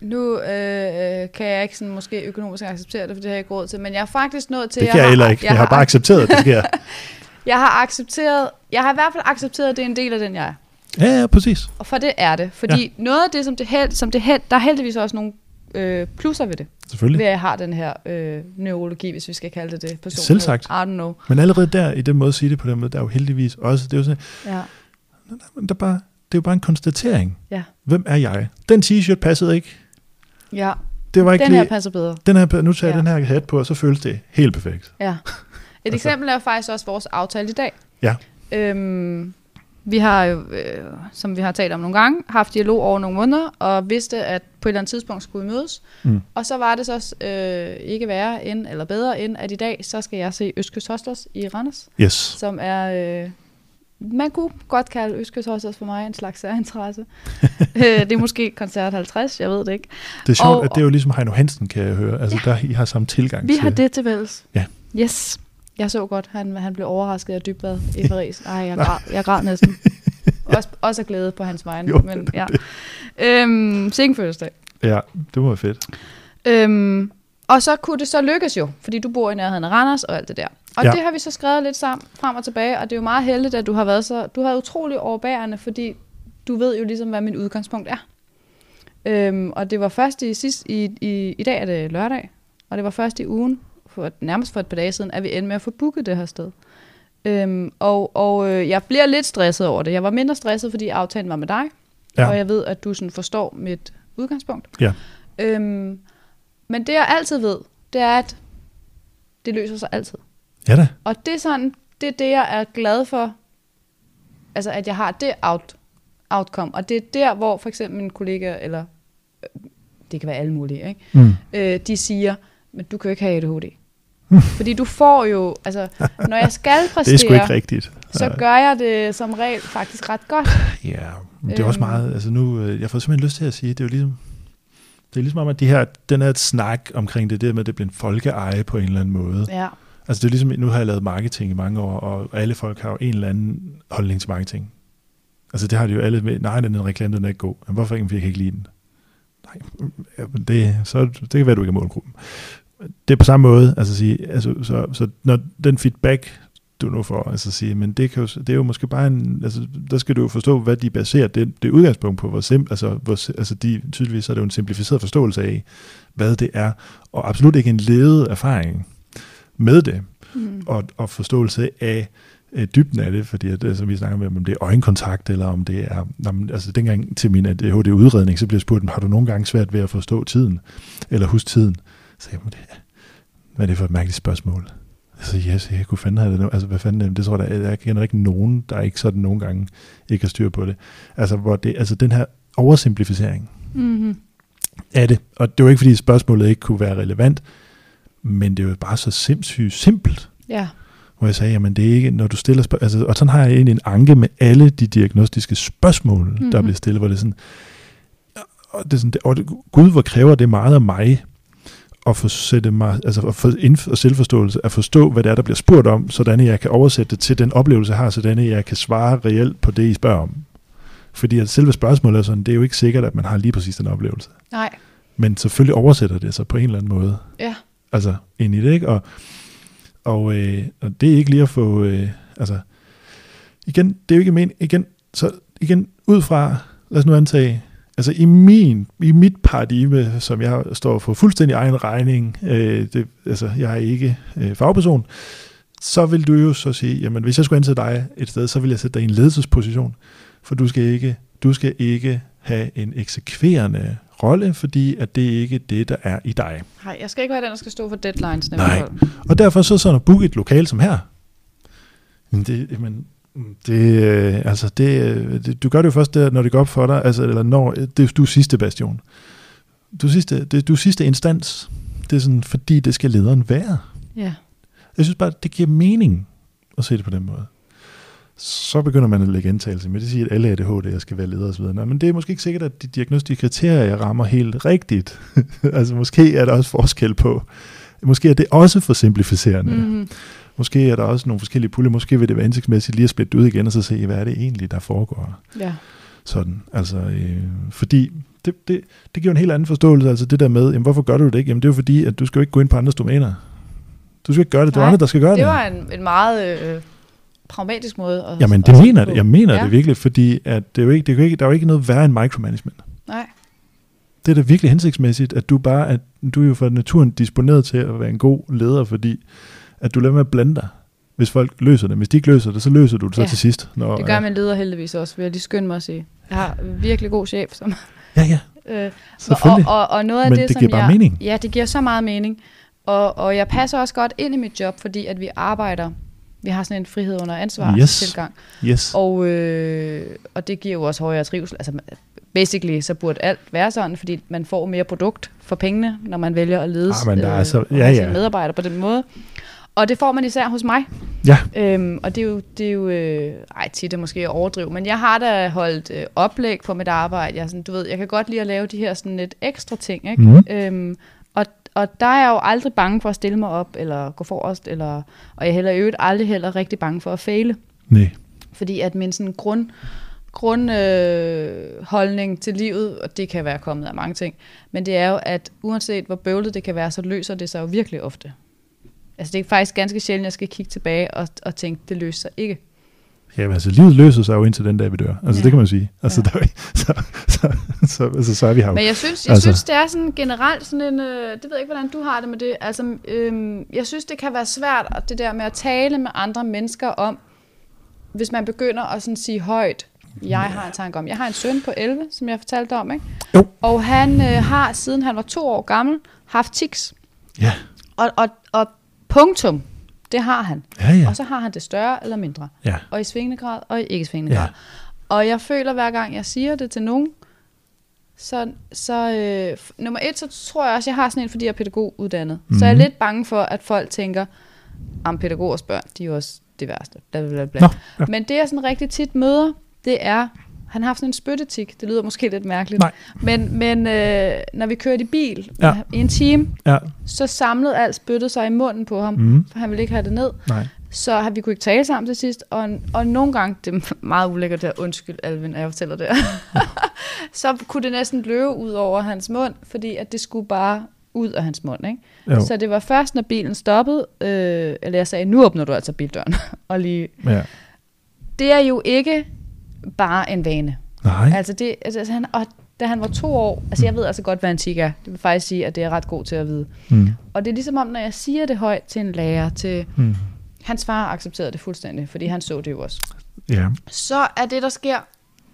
nu øh, kan jeg ikke sådan måske økonomisk acceptere det, for det har jeg ikke råd til, men jeg er faktisk nået til...
Det kan jeg, jeg heller ikke. Jeg, jeg har, har bare accepteret, det sker. *laughs*
jeg har accepteret, jeg har i hvert fald accepteret, at det er en del af den, jeg er.
Ja, ja, præcis.
Og for det er det. Fordi ja. noget af det, som det, held, som det held, der er heldigvis også nogle øh, plusser ved det.
Selvfølgelig.
Ved at jeg har den her øh, neurologi, hvis vi skal kalde det det.
Selv sagt.
I don't know.
Men allerede der, i den måde at sige det på den måde, der er jo heldigvis også, det er jo sådan,
ja.
der bare, det er jo bare en konstatering.
Ja.
Hvem er jeg? Den t-shirt passede ikke.
Ja.
Det var ikke
den
lige,
her passer bedre.
Den her, nu tager jeg ja. den her hat på, og så føles det helt perfekt.
Ja. Et altså. eksempel er faktisk også vores aftale i dag.
Ja.
Øhm, vi har jo, øh, som vi har talt om nogle gange, haft dialog over nogle måneder, og vidste, at på et eller andet tidspunkt skulle vi mødes. Mm. Og så var det så øh, ikke værre end, eller bedre end, at i dag, så skal jeg se Østkyst Hostlers i Randers.
Yes.
Som er, øh, man kunne godt kalde Østkyst Hostlers for mig en slags særinteresse. *laughs* øh, det er måske koncert 50, jeg ved det ikke.
Det er sjovt, og, at det er jo ligesom Heino Hansen, kan jeg høre. Altså, ja, der I har samme tilgang
vi
til...
Vi har det til fælles.
Ja.
Yes. Jeg så godt, han, han blev overrasket af Dybbad i Paris. *laughs* Ej, jeg græd, jeg græd næsten. også, også af glæde på hans vegne. *laughs*
Jo,
men, ja. Øhm, sikke fødselsdag.
Ja, det var fedt.
Øhm, og så kunne det så lykkes jo, fordi du bor i nærheden af Randers og alt det der. Og ja. det har vi så skrevet lidt sammen, frem og tilbage, og det er jo meget heldigt, at du har været så, du har været utrolig overbærende, fordi du ved jo ligesom, hvad min udgangspunkt er. Øhm, og det var først i, sidst, i, i, i dag er det lørdag, og det var først i ugen, for, nærmest for et par dage siden, at vi endte med at få booket det her sted. Øhm, og og øh, jeg bliver lidt stresset over det. Jeg var mindre stresset, fordi aftalen var med dig, ja. og jeg ved, at du sådan forstår mit udgangspunkt.
Ja.
Øhm, men det jeg altid ved, det er, at det løser sig altid.
Ja da.
Og det er sådan, det er det, jeg er glad for, altså at jeg har det out, outcome. Og det er der, hvor for eksempel min kollega, eller øh, det kan være alle mulige, ikke?
Mm.
Øh, de siger, men du kan jo ikke have ADHD. *laughs* Fordi du får jo, altså, når jeg skal præstere, *laughs*
Det er sgu ikke rigtigt.
så gør jeg det som regel faktisk ret godt. *laughs*
Ja, men det er også
Øhm.
meget, altså nu, øh, jeg får simpelthen lyst til at sige, det er jo ligesom, det er ligesom om, at de her, den her snak omkring det der med, at det bliver en folkeeje på en eller anden måde.
Ja,
Altså det er ligesom, nu har jeg lavet marketing i mange år, og alle folk har jo en eller anden holdning til marketing. Altså det har de jo alle med, nej, den er reklame, den er ikke god. Men hvorfor ikke, jeg kan ikke lide den? Nej, det, så, det kan være, du ikke er målgruppen. Det er på samme måde, altså sige, altså, så, så når den feedback, du nu får, altså sige, men det, kan jo, det er jo måske bare en, altså der skal du jo forstå, hvad de baserer det, det udgangspunkt på, hvor simpelt, altså, hvor, altså de, tydeligvis er det jo en simplificeret forståelse af, hvad det er, og absolut ikke en ledet erfaring med det
mm.
og, og forståelse af øh, dybden af det, fordi at, altså, vi snakker om, om det er øjenkontakt, eller om det er, man, altså dengang til min ADHD-udredning, så blev jeg spurgt, har du nogle gange svært ved at forstå tiden, eller huske tiden? Så jeg, det, hvad er det for et mærkeligt spørgsmål? Altså, yes, jeg kunne fandme have det nu. Altså, hvad fanden er det? Tror jeg, da- jeg kender ikke nogen, der ikke sådan nogle gange ikke har styr på det. Altså, hvor det, altså den her oversimplificering
Mm-hmm.
af det, og det var ikke, fordi spørgsmålet ikke kunne være relevant, men det er jo bare så sindssygt simpelt
Ja,
hvor jeg sagde, jamen det er ikke, når du stiller spørgsmål, altså, og sådan har jeg egentlig en anke med alle de diagnostiske spørgsmål, mm-hmm. der bliver stillet, hvor det er sådan, og det er sådan, og det, Gud, hvor kræver det meget af mig, at få sætte mig, altså at få indf- og selvforståelse, at forstå, hvad det er, der bliver spurgt om, sådan at jeg kan oversætte det til den oplevelse, jeg har, sådan at jeg kan svare reelt på det, I spørger om. Fordi at selve spørgsmålet er sådan, det er jo ikke sikkert, at man har lige præcis den oplevelse.
nej,
Men selvfølgelig oversætter det sig på en eller anden måde
ja,
altså ind i det, ikke? Og, og, øh, og det er ikke lige at få, øh, altså, igen, det er jo ikke men, igen, så igen, ud fra, lad os nu antage, altså i min, i mit paradigme, som jeg står for fuldstændig egen regning, øh, det, altså jeg er ikke øh, fagperson, så vil du jo så sige, jamen hvis jeg skulle ansætte dig et sted, så vil jeg sætte dig i en ledelsesposition, for du skal ikke, du skal ikke have en eksekverende rolle, fordi at det ikke er det, der er i dig.
nej, jeg skal ikke være den, der skal stå for deadlines.
Nej. Og derfor så sådan at booke et lokal som her. Men det, jamen, det, øh, altså det, øh, det, du gør det jo først der, når det går op for dig, altså, eller når det, du er sidste bastion. Du er sidste, det, du er sidste instans. Det er sådan, fordi det skal lederen være.
Ja,
Jeg synes bare, det giver mening at se det på den måde. Så begynder man at lægge antagelse med. Det siger, at alle ADHD skal være ledere osv. Nå, Men det er måske ikke sikkert, at de diagnostiske kriterier jeg rammer helt rigtigt. *laughs* altså måske er der også forskel på. Måske er det også for simplificerende. Mm. Måske er der også nogle forskellige puljer. Måske vil det være hensigtsmæssigt lige at splitte det ud igen, og så se, hvad er det egentlig, der foregår.
ja,
Sådan, altså, øh, fordi det, det, det giver en helt anden forståelse, altså det der med, jamen, hvorfor gør du det ikke? Jamen det er jo fordi, at du skal jo ikke gå ind på andres domæner. Du skal ikke gøre det, det er
Nej,
andre, der skal gøre det.
det var en, en meget øh, pragmatisk måde at
Jamen
at
det
se
mener det. Jeg mener
ja.
det virkelig, fordi at det er jo ikke, det er jo ikke, der er jo ikke noget værre end micromanagement.
Nej,
Det er da virkelig hensigtsmæssigt, at du bare, at du er jo for naturen disponeret til at være en god leder, fordi at du lader med at blande dig, hvis folk løser det. Hvis de ikke løser det, så løser du det så
Ja,
til sidst. Når,
det gør min leder heldigvis også, vil jeg lige skynde mig at sige. Jeg har virkelig god chef, som
Ja, ja,
Øh, og, og, og noget af
Men
det,
det
som
giver bare
jeg,
mening.
Ja, det giver så meget mening. Og, og jeg passer også godt ind i mit job, fordi at vi arbejder, vi har sådan en frihed under ansvar
Yes.
tilgang.
Yes.
Og, øh, og det giver jo også højere trivsel. Altså, basically, så burde alt være sådan, fordi man får mere produkt for pengene, når man vælger at lede
Ah, men der er så- ja, ja.
sine medarbejdere på den måde. Og det får man især hos mig.
Ja.
Øhm, og det er jo, det er jo øh, ej, tit er måske at overdrive, men jeg har da holdt øh, oplæg på mit arbejde. Jeg, sådan, du ved, jeg kan godt lide at lave de her sådan lidt ekstra ting, ikke?
Mhm.
Øhm, og, og der er jeg jo aldrig bange for at stille mig op, eller gå forrest, eller, og jeg er heller øvrigt aldrig heller rigtig bange for at fejle.
Nej.
Fordi at min sådan grund, grundholdning øh, holdning til livet, og det kan være kommet af mange ting, men det er jo, at uanset hvor bøvlet det kan være, så løser det sig jo virkelig ofte. Altså det er faktisk ganske sjældent, at jeg skal kigge tilbage og, og tænke, det løser sig ikke.
Ja, altså livet løser sig jo indtil den dag, vi dør. Altså
Ja.
det kan man sige. Altså,
Ja.
der, *laughs* så, så, så, altså, så er vi her.
Men jeg synes, jeg
Altså.
synes det er sådan generelt sådan en, øh, det ved jeg ikke, hvordan du har det med det, altså, øhm, jeg synes, det kan være svært, det der med at tale med andre mennesker om, hvis man begynder at sådan sige højt, jeg har en tanke om, jeg har en søn på 11, som jeg fortalte om, ikke?
Jo.
Og han øh, har, siden han var to år gammel, haft tics.
Ja,
Og, og, og punktum, det har han.
ja, ja.
Og så har han det større eller mindre.
ja.
Og i svingende grad, og i ikke svingende
Ja.
grad. Og jeg føler, hver gang jeg siger det til nogen, så, så øh, nummer et, så tror jeg også, jeg har sådan en, fordi jeg er pædagoguddannet. Mm-hmm. Så jeg er
Mhm.
lidt bange for, at folk tænker, om pædagogers børn, de er jo også det værste. Bla, bla, bla.
Nå, ja.
Men det, jeg sådan rigtig tit møder, det er, han har haft sådan en spyttetik. Det lyder måske lidt mærkeligt.
Nej.
Men, men øh, når vi kørte i bil
Ja.
i en time,
Ja,
så samlede alt spyttet sig i munden på ham,
Mhm.
for han ville ikke have det ned.
nej.
Så har vi kunne ikke tale sammen til sidst, og, og nogle gange, det er *laughs* meget ulækkert der, undskyld Alvin, at jeg fortæller det *laughs* så kunne det næsten løbe ud over hans mund, fordi at det skulle bare ud af hans mund. Ikke?
Jo,
Så det var først, når bilen stoppede, øh, eller jeg sagde, nu åbner du altså bildøren, *laughs* og lige,
ja.
det er jo ikke bare en vane.
Nej,
Altså det, altså han, og da han var to år, altså jeg ved altså godt, hvad en tik er, det vil faktisk sige, at det er ret god til at vide.
mm.
Og det er ligesom om, når jeg siger det højt til en lærer, til
Mm.
hans far accepterede det fuldstændig, fordi han så det jo også.
ja,
så er det, der sker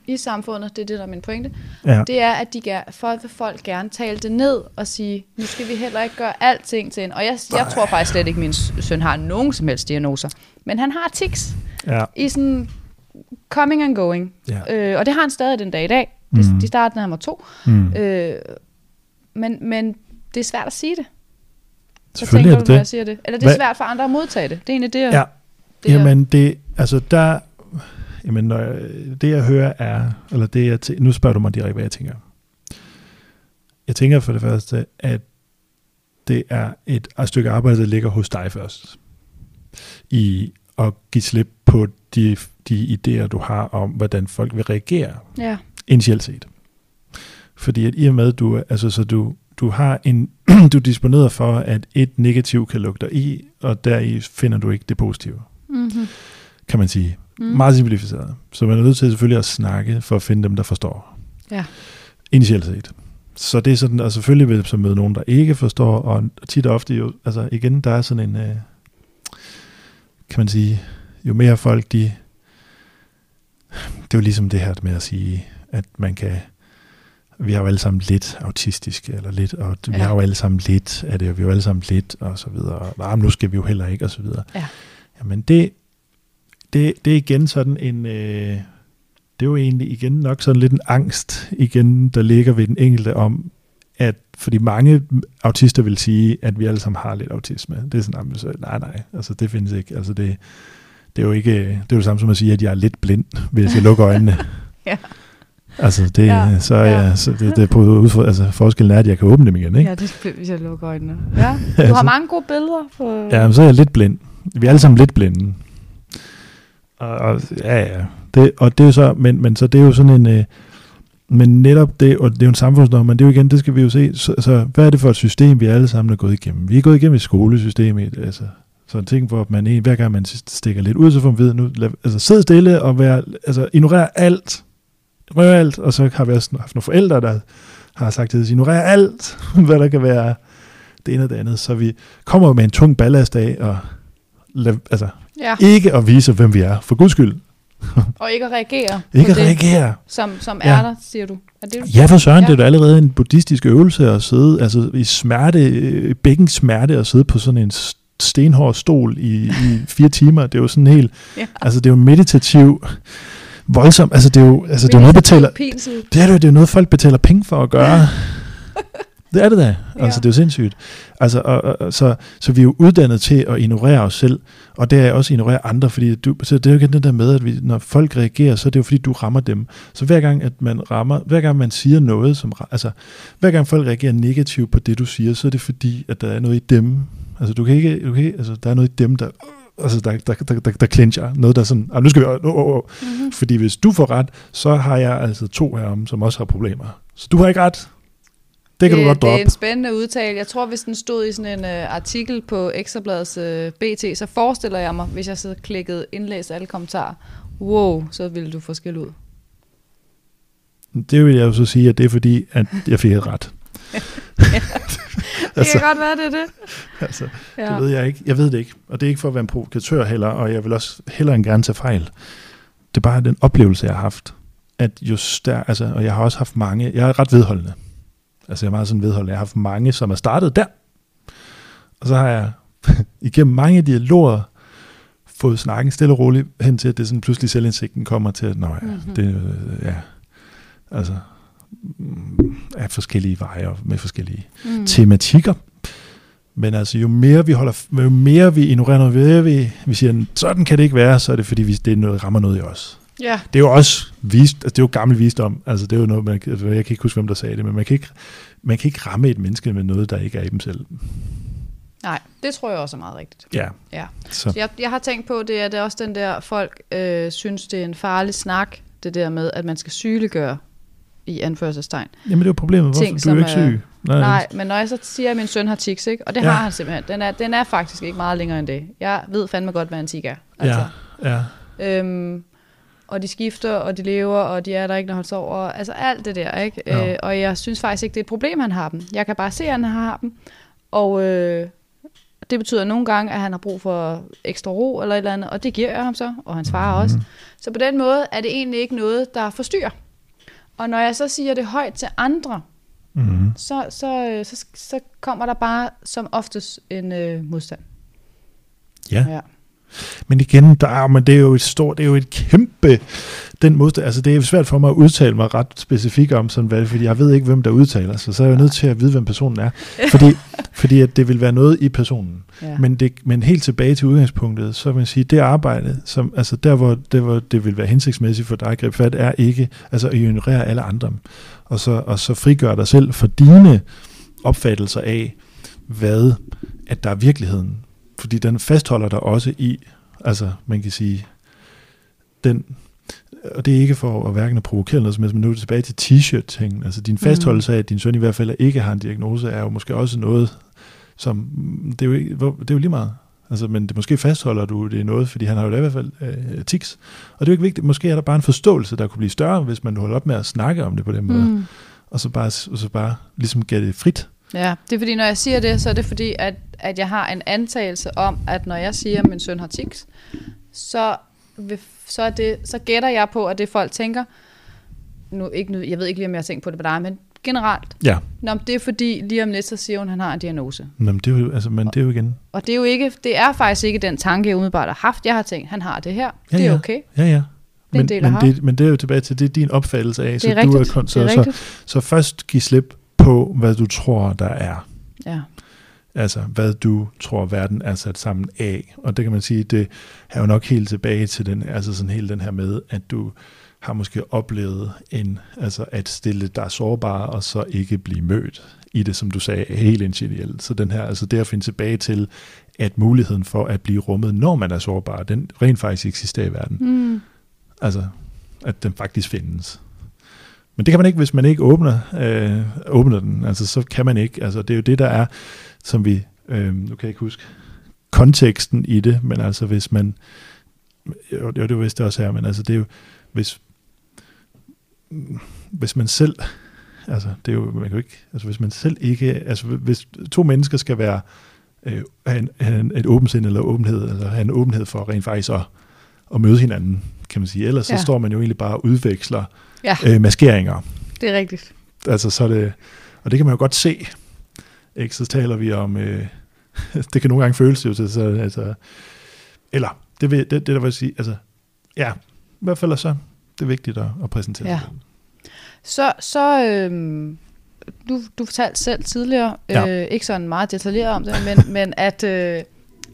i samfundet, det er det, der er min pointe,
ja.
det er, at de ger, folk vil folk gerne tale det ned og sige, nu skal vi heller ikke gøre alting til en. Og jeg, jeg tror faktisk slet ikke, at min søn har nogen som helst diagnoser. Men han har tics
ja.
i sådan coming and going.
Ja.
Øh, og det har han stadig den dag i dag. Det,
Mhm.
De startede, han var to.
Mm.
Øh, men, men det er svært at sige det.
Selvfølgelig
tænker
er det det.
jeg siger det? Eller det er
Hvad-
svært for andre at modtage det. Det er egentlig det, jeg-
Ja,
det
Jamen det, altså der, jamen når jeg, det jeg hører er, eller det jeg, tæ- nu spørger du mig direkte, hvad jeg tænker. Jeg tænker for det første, at det er et, et stykke arbejde, der ligger hos dig først. I at give slip på de, de idéer, du har om, hvordan folk vil reagere,
Ja,
initielt set. Fordi at i og med, at du, altså, så du, du har en, *clears throat* du disponerer for, at et negativ kan lukke dig i, og deri finder du ikke det positive
mm-hmm.
kan man sige.
Mm.
Meget simplificeret. Så man er nødt til selvfølgelig at snakke for at finde dem, der forstår.
Ja.
Initielt set. Så det er sådan, og selvfølgelig vil så møde nogen, der ikke forstår, og tit og ofte jo, altså igen, der er sådan en, øh, kan man sige, jo mere folk de, det er jo ligesom det her med at sige, at man kan, vi har jo alle sammen lidt autistiske, eller lidt, og vi
Ja.
har jo alle sammen lidt af det, og vi har jo alle sammen lidt, og så videre, og "Ah, men nu skal vi jo heller ikke, og så videre.
Ja.
Jamen det, det, det er igen sådan en, øh, det er jo egentlig igen nok sådan lidt en angst igen, der ligger ved den enkelte om, at fordi mange autister vil sige, at vi alle sammen har lidt autisme. Det er sådan, "Jamen, så, nej, nej, altså det findes ikke. Altså det, det er jo ikke, det er jo det samme som at sige, at jeg er lidt blind, hvis jeg lukker øjnene. *laughs*
Ja.
Altså det,
Ja,
så,
ja.
ja. så det, det er på altså forskellen er, at jeg kan åbne dem igen, ikke?
Ja, det bliver, hvis jeg lukker øjnene. Ja, du har *laughs* mange gode billeder på...
Ja, men så er jeg lidt blind. Vi er alle sammen lidt blinde. Og, og ja, ja. Det, og det er jo så, men, men så det er jo sådan en, øh, men netop det, og det er jo en samfundsnorm, men det er jo igen, det skal vi jo se, så, så hvad er det for et system, vi alle sammen er gået igennem? Vi er gået igennem et skolesystem, altså, så en ting, hvor man, en- hver gang man stikker lidt ud, så får man ved, nu, lad, altså sid stille og være, altså ignorere alt, rør alt, og så har vi også haft nogle forældre, der har sagt til os, ignorer alt, *laughs* hvad der kan være det ene og det andet, så vi kommer med en tung ballast af, og lad, altså
Ja,
ikke at vise, hvem vi er, for guds skyld.
Og ikke at reagere
Ikke at
det,
reagere.
som, som
Ja.
er der, siger du. Er det, du
Ja, for søren,
Ja.
det er da allerede en buddhistisk øvelse at sidde altså i smerte, øh, bækkens smerte, og sidde på sådan en stenhård stol i, i fire timer. Det er jo sådan helt,
Ja.
altså det er jo meditativ, voldsomt, altså det er jo, altså det er jo noget, betaler, det er det jo, det er jo noget, folk betaler penge for at gøre. *laughs* det er det da. Altså,
Ja.
det er jo sindssygt. Altså, og, og, og, så, så vi er jo uddannet til at ignorere os selv, og det er også ignorere andre, fordi du, så det er jo igen det der med, at vi, når folk reagerer, så er det jo fordi, du rammer dem. Så hver gang, at man rammer, hver gang man siger noget, som, altså, hver gang folk reagerer negativt på det, du siger, så er det fordi, at der er noget i dem. Altså, du kan ikke, du kan ikke altså, der er noget i dem, der, altså, der, der, der, der, der clincher. Noget, der er sådan, ah, nu skal vi, oh, oh, oh.
Mm-hmm.
Fordi hvis du får ret, så har jeg altså to herom, som også har problemer. Så du har ikke ret. Det kan
det,
du godt
Det er
droppe.
en spændende udtale. Jeg tror, hvis den stod i sådan en uh, artikel på Ekstrabladets uh, BT, så forestiller jeg mig, hvis jeg sidder klikket indlæst alle kommentarer, wow, så ville du få skæld ud.
Det vil jeg jo så sige, at det er fordi, at jeg fik et ret. *laughs*
Det kan godt være, det er det.
altså, ja. det ved jeg ikke. Jeg ved det ikke. Og det er ikke for at være en provokatør heller, og jeg vil også hellere end gerne tage fejl. Det er bare den oplevelse, jeg har haft. At just der, altså, og jeg har også haft mange, jeg er ret vedholdende. Altså jeg er meget sådan vedholdende. Jeg har haft mange, som er startet der. Og så har jeg *laughs* igennem mange dialoger fået snakken stille og roligt hen til, at det sådan pludselig selvindsigten kommer til, at nej, mm-hmm. det, ja, altså, mm, af forskellige veje og med forskellige mm. tematikker. Men altså, jo mere vi holder, jo mere vi ignorerer noget, jo mere vi, vi siger, sådan kan det ikke være, så er det fordi, vi, det er noget, rammer noget i os.
Ja.
Det er jo også vist, altså det er jo gammel visdom. Altså det er jo noget, man, altså, jeg kan ikke huske, hvem der sagde det, men man kan, ikke, man kan ikke ramme et menneske med noget, der ikke er i dem selv.
Nej, det tror jeg også er meget rigtigt.
Ja.
ja. Så. Så jeg, jeg har tænkt på, det er, det er også den der, folk øh, synes, det er en farlig snak, det der med, at man skal sygeliggøre i anførselstegn.
Jamen det er jo problemet, hvorfor Ting, du er ikke syg.
Nej, nej, men når jeg så siger, at min søn har tics, ikke? og det ja. har han simpelthen, den er, den er faktisk ikke meget længere end det. Jeg ved fandme godt, hvad en tic er.
Altså. Ja,
ja. Øhm, og de skifter, og de lever, og de er der ikke, når han sover. Altså alt det der, ikke? Ja. Øh, og jeg synes faktisk ikke, det er et problem, han har dem. Jeg kan bare se, at han har dem. Og øh, det betyder nogle gange, at han har brug for ekstra ro eller et eller andet, og det giver jeg ham så, og hans far mm-hmm. også. Så på den måde er det egentlig ikke noget, der forstyrrer. Og når jeg så siger det højt til andre, mm-hmm. så, så, øh, så, så kommer der bare som oftest en øh, modstand.
Ja. ja. Men igen, der er, men det er jo et stort, det er jo et kæmpe, den modstand, altså det er svært for mig at udtale mig ret specifikt om sådan hvad, fordi jeg ved ikke, hvem der udtaler sig, så er jeg jo nødt til at vide, hvem personen er, fordi, fordi at det vil være noget i personen. Ja. Men, det, men helt tilbage til udgangspunktet, så vil man sige, det arbejde, som, altså der hvor, det, hvor det vil være hensigtsmæssigt for dig at gribe fat, er ikke altså at ignorere alle andre, og så, og så frigøre dig selv for dine opfattelser af, hvad at der er virkeligheden fordi den fastholder dig også i, altså man kan sige, den, og det er ikke for at hverken at provokere noget men nu er tilbage til t-shirt-ting. Altså din fastholdelse af, at din søn i hvert fald ikke har en diagnose, er jo måske også noget, som, det er jo, ikke, det er jo lige meget. Altså, men det, måske fastholder du det noget, fordi han har jo i hvert fald øh, tics. Og det er jo ikke vigtigt. Måske er der bare en forståelse, der kunne blive større, hvis man holder op med at snakke om det på den måde. Mm. Og så bare, og så bare ligesom give det frit.
Ja, det er fordi, når jeg siger det, så er det fordi, at, at jeg har en antagelse om, at når jeg siger, at min søn har tics, så, vil, så, er det, så gætter jeg på, at det folk tænker, nu, ikke, nu, jeg ved ikke lige, om jeg har tænkt på det på dig, men generelt.
Ja.
Nå, det er fordi, lige om lidt, så siger hun, at han har en diagnose.
Nå, men det er jo, altså, men det er jo igen.
Og det er jo ikke, det er faktisk ikke den tanke, jeg umiddelbart har haft. Jeg har tænkt, han har det her. Ja, det er
ja.
okay.
Ja, ja.
Det
men, men, det, men det er jo tilbage til, det er din opfattelse af.
Det
så
er rigtigt.
Du er, så,
er
så, så, så først giv slip på, hvad du tror, der er.
Ja.
Altså, hvad du tror, verden er sat sammen af. Og det kan man sige, det er jo nok helt tilbage til den, altså sådan hele den her med, at du har måske oplevet en, altså at stille dig sårbar, og så ikke blive mødt i det, som du sagde, helt initielt. Så den her, altså det at finde tilbage til, at muligheden for at blive rummet, når man er sårbar, den rent faktisk eksisterer i verden.
Mm.
Altså, at den faktisk findes. Men det kan man ikke, hvis man ikke åbner, øh, åbner den. Altså, så kan man ikke. Altså, det er jo det, der er, som vi, øh, nu kan jeg ikke huske konteksten i det, men altså hvis man, jo, det er jo vist det også her, men altså det er jo, hvis, hvis man selv, altså det er jo, man kan jo ikke, altså hvis man selv ikke, altså hvis to mennesker skal være, øh, have, en, have en, et åbent sind eller åbenhed, altså have en åbenhed for rent faktisk at, at møde hinanden, kan man sige. Ellers ja. så står man jo egentlig bare og udveksler
ja.
øh, maskeringer.
Det er rigtigt.
Altså så det, og det kan man jo godt se, ikke? så taler vi om, øh, *laughs* det kan nogle gange føles jo til, så, altså, eller, det, vil, det, det der vil sige, altså, ja, i hvert fald er så, det er vigtigt at, at præsentere
ja. Så, så øhm, du, du fortalte selv tidligere, ja. øh, ikke sådan meget detaljeret om det, men, men at øh,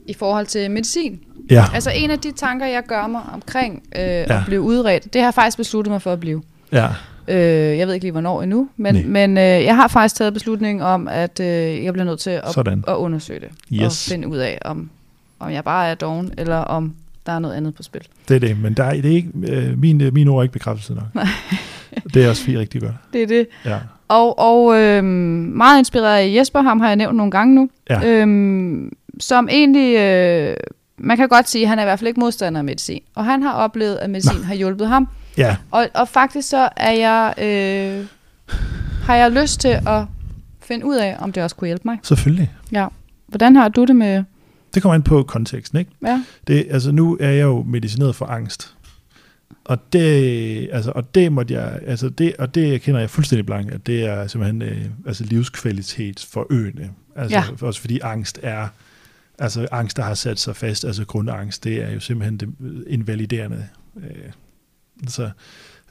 i forhold til medicin,
ja.
altså en af de tanker, jeg gør mig omkring øh, ja. at blive udredt, det har jeg faktisk besluttet mig for at blive.
Ja.
Øh, jeg ved ikke lige, hvornår endnu, men, men øh, jeg har faktisk taget beslutning om, at øh, jeg bliver nødt til at, at undersøge det.
Yes.
Og finde ud af, om, om jeg bare er doven, eller om der er noget andet på spil.
Det er det, men der er, det er ikke, øh, min, øh, min ord er ikke bekræftelse nok.
Nej. *laughs*
det er også fint rigtig godt.
Det er det.
Ja.
Og, og øh, meget inspireret af Jesper, ham har jeg nævnt nogle gange nu,
ja.
øh, som egentlig... Øh, man kan godt sige, at han er i hvert fald ikke modstander af medicin. Og han har oplevet, at medicin
Nå.
har hjulpet ham.
Ja,
Og, og faktisk så er jeg, øh, har jeg lyst til at finde ud af, om det også kunne hjælpe mig.
selvfølgelig.
Ja. Hvordan har du det med...
Det kommer an på konteksten, ikke?
Ja,
Det, altså nu er jeg jo medicineret for angst. Og det, altså, og det måtte jeg, altså det, og det kender jeg fuldstændig blank, at det er simpelthen øh, altså livskvalitetsforøgende. Altså,
Ja.
ja. Også fordi angst er, altså angst, der har sat sig fast, altså grundangst, det er jo simpelthen det invaliderende. Øh, altså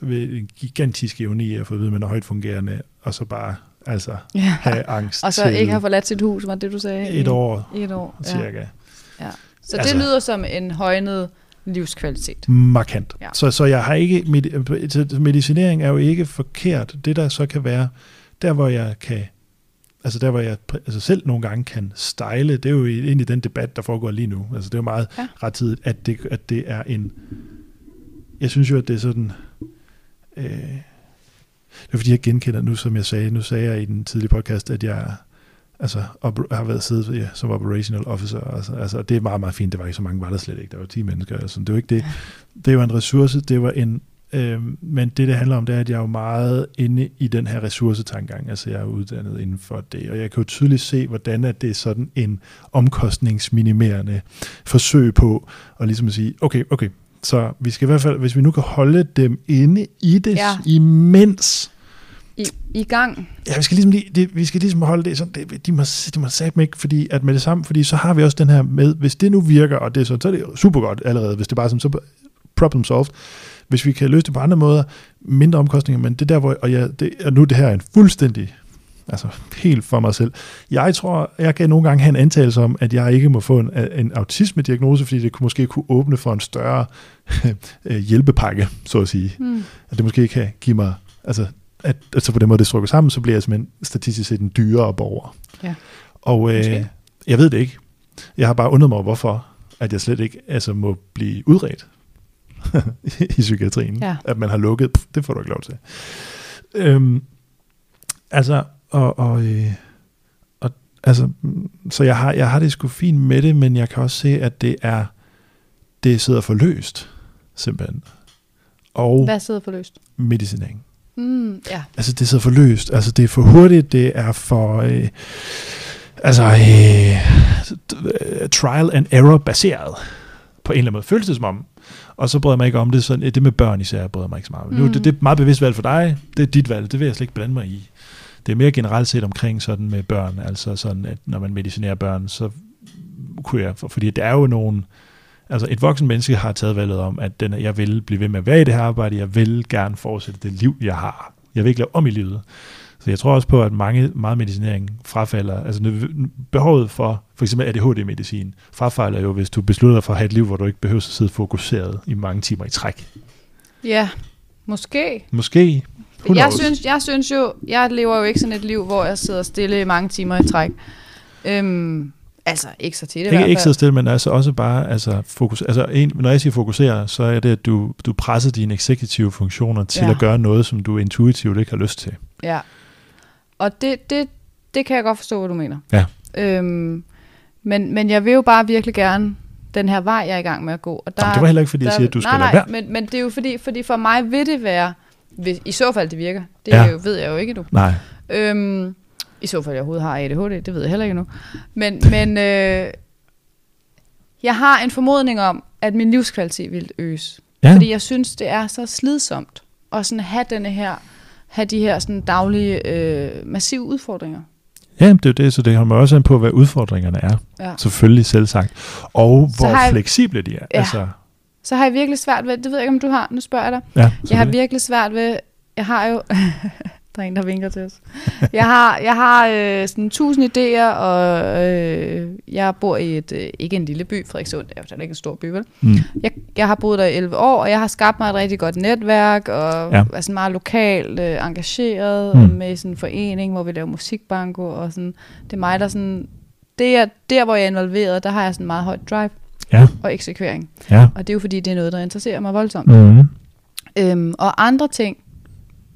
en gigantisk evne i at få at vide, at man er højt fungerende, og så bare altså
ja.
have angst
Og så ikke har forladt sit hus, var det, du sagde?
et år
et år, ja.
cirka.
Så det
Altså-
lyder som en højnet livskvalitet.
markant.
Ja.
Ja. Så, så jeg har ikke, med- medicinering er jo ikke forkert. Det der så kan være, der hvor jeg kan, altså der hvor jeg altså selv nogle gange kan stejle, det er jo egentlig den debat, der foregår lige nu. Altså det er jo meget
Ja.
ja. ret tidigt, at det, at det er en, jeg synes jo, at det er sådan, øh, det er fordi, jeg genkender nu, som jeg sagde, nu sagde jeg i den tidlige podcast, at jeg altså, op, har været siddet ja, som operational officer. Altså, altså, det er meget, meget fint. Det var ikke så mange, var der slet ikke. Der var 10 mennesker. Altså, det var ikke det. Det var en ressource. Det var en... Øh, men det, det handler om, det er, at jeg er jo meget inde i den her ressourcetankegang. Altså, jeg er uddannet inden for det. Og jeg kan jo tydeligt se, hvordan at det er sådan en omkostningsminimerende forsøg på at ligesom at sige, okay, okay, så vi skal i hvert fald, hvis vi nu kan holde dem inde i det,
Ja.
ja. imens
I, I gang.
Ja, vi skal ligesom, lige, det, vi skal ligesom holde det sådan, det, de må, de må satme ikke, fordi at med det samme, fordi så har vi også den her med, hvis det nu virker, og det er sådan, så er det super godt allerede, hvis det bare er sådan, så problem solved. Hvis vi kan løse det på andre måder, mindre omkostninger, men det der, hvor, og, jeg, det, og nu det her er en fuldstændig, altså helt for mig selv. Jeg tror, jeg kan nogle gange have en antagelse om, at jeg ikke må få en, en autisme-diagnose, fordi det kunne, måske kunne åbne for en større *laughs* øh, hjælpepakke, så at sige.
Hmm.
At det måske kan give mig, altså, at, altså på den måde, det strukket sammen, så bliver jeg simpelthen statistisk set en dyrere borger.
Ja.
Og
Måske.
øh, jeg ved det ikke. Jeg har bare undret mig, hvorfor at jeg slet ikke altså, må blive udredt *laughs* i psykiatrien.
Ja.
At man har lukket, pff, det får du ikke lov til. Øhm, altså, og, og, øh, og altså, så jeg har, jeg har det sgu fint med det, men jeg kan også se, at det er, det sidder for løst, simpelthen. Og
Hvad sidder for løst?
medicinering.
Mm, ja.
Altså, det sidder for løst. Altså, det er for hurtigt. Det er for... Øh, altså, øh, trial and error baseret på en eller anden måde. Føles det som om. Og så bryder jeg mig ikke om det. Sådan, det med børn især bryder jeg mig ikke så meget om. Mm. Nu, det, det er et meget bevidst valg for dig. Det er dit valg. Det vil jeg slet ikke blande mig i. Det er mere generelt set omkring sådan med børn. Altså sådan, at når man medicinerer børn, så kunne jeg... For, fordi det er jo nogle... Altså et voksen menneske har taget valget om, at den, jeg vil blive ved med at være i det her arbejde, jeg vil gerne fortsætte det liv, jeg har. Jeg vil ikke lave om i livet. Så jeg tror også på, at mange, meget medicinering frafalder, altså behovet for for eksempel ADHD-medicin, frafalder jo, hvis du beslutter dig for at have et liv, hvor du ikke behøver at sidde fokuseret i mange timer i træk.
Ja, måske.
Måske.
Jeg synes, jeg synes jo, jeg lever jo ikke sådan et liv, hvor jeg sidder stille i mange timer i træk. Øhm, altså, ikke så tit i
ikke, ikke sidde stille, men altså også bare altså, fokus, altså en, når jeg siger fokusere, så er det, at du, du presser dine eksekutive funktioner til
Ja.
at gøre noget, som du intuitivt ikke har lyst til.
Ja. Og det, det, det kan jeg godt forstå, hvad du mener.
Ja.
Øhm, men, men jeg vil jo bare virkelig gerne den her vej, jeg er i gang med at gå. Og der,
Jamen, det var heller ikke, fordi jeg
der-
siger, at du skal
nej,
lade
nej,
være.
men, men det er jo fordi, fordi for mig vil det være, hvis, i så fald det virker, det
Ja.
jo, ved jeg jo ikke nu.
Nej.
Øhm, I så fald jeg overhovedet har ADHD, det ved jeg heller ikke nu. Men, *laughs* men øh, jeg har en formodning om, at min livskvalitet vil øges.
Ja.
Fordi jeg synes, det er så slidsomt at sådan have denne her, have de her sådan daglige øh, massive udfordringer.
Ja, det er jo det, så det kommer også an på, hvad udfordringerne er.
Ja.
Selvfølgelig selv sagt. Og hvor
jeg-
fleksible de er.
Ja.
Altså,
Så har jeg virkelig svært ved, det ved jeg ikke, om du har, nu spørger jeg dig.
ja,
Jeg har virkelig svært ved, jeg har jo, *laughs* der er en, der vinker til os. Jeg har, jeg har øh, sådan tusind idéer, og øh, jeg bor i et, øh, ikke en lille by, Frederikssund, det er jo ikke en stor by, vel?
Mm.
Jeg, jeg har boet der i 11 år, og jeg har skabt mig et rigtig godt netværk, og
Ja.
er sådan meget lokalt øh, engageret,
Mm.
med sådan en forening, hvor vi laver musikbanko, og sådan, det er mig, der sådan, det er, der hvor jeg er involveret, der har jeg sådan meget højt drive
Ja,
og eksekvering.
ja.
Og det er jo fordi, det er noget, der interesserer mig voldsomt.
Mm.
Øhm, og andre ting,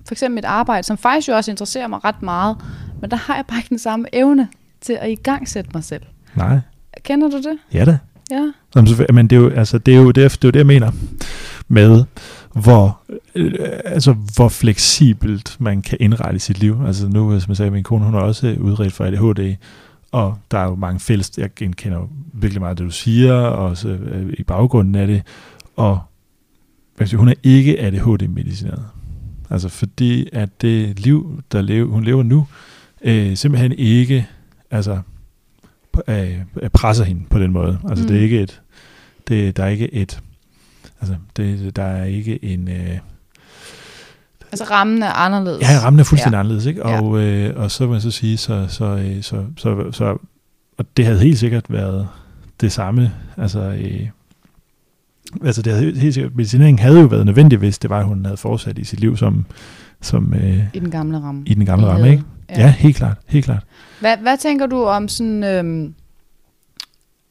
for eksempel mit arbejde, som faktisk jo også interesserer mig ret meget, men der har jeg bare ikke den samme evne til at igangsætte mig selv.
Nej.
Kender du det?
Ja da.
Ja.
Selvfø- men det er jo, altså, det er jo det, er, det, er jo det, jeg mener med, hvor, øh, altså, hvor fleksibelt man kan indrette sit liv. Altså nu, som jeg sagde, min kone, hun er også udredt for ADHD, og der er jo mange fælles, jeg genkender jo virkelig meget det, du siger, og også øh, i baggrunden af det, og sige, hun er ikke ADHD-medicineret. Altså fordi, at det liv, der lever, hun lever nu, øh, simpelthen ikke, altså, øh, presser hende på den måde. Altså mm. det er
Mm.
ikke et, det, der er ikke et, altså det, der er ikke en, øh,
Altså rammen er anderledes.
Ja, rammen er fuldstændig ja.
Ja.
anderledes, ikke?
Ja.
Og, øh, og så vil jeg så sige, så, så, øh, så, så, så, og det havde helt sikkert været det samme, altså, øh, altså det havde helt sikkert, medicineringen havde jo været nødvendig, hvis det var, at hun havde fortsat i sit liv som, som øh,
I den gamle ramme.
i den gamle
I
ramme,
havde.
ikke? Ja. ja, helt klart, helt klart.
Hvad, hvad tænker du om sådan, øhm,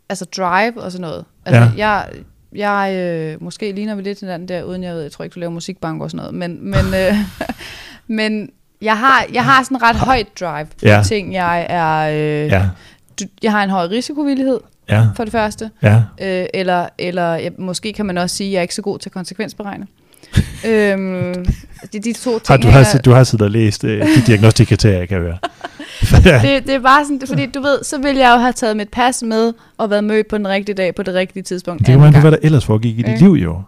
altså drive og sådan noget? Altså,
Ja.
jeg, jeg øh, måske ligner vi lidt til den der, uden jeg ved, jeg tror ikke, du laver musikbank og sådan noget, men, men, øh, *laughs* men jeg har, jeg har sådan ret højt drive på
Ja.
ting, jeg er, øh,
Ja,
du, jeg har en høj risikovillighed,
ja,
for det første,
ja.
øh, eller, eller ja, måske kan man også sige, at jeg er ikke så god til konsekvensberegne. *laughs* øhm, det er de to ting,
Har, du, har, du har siddet og læst øh, de diagnostikakriterier, jeg kan høre. *laughs* ja.
det, det er bare sådan, fordi du ved, så ville jeg jo have taget mit pas med og været mødt på den rigtige dag på det rigtige tidspunkt.
Det kan man hvad der ellers foregik i dit liv, jo.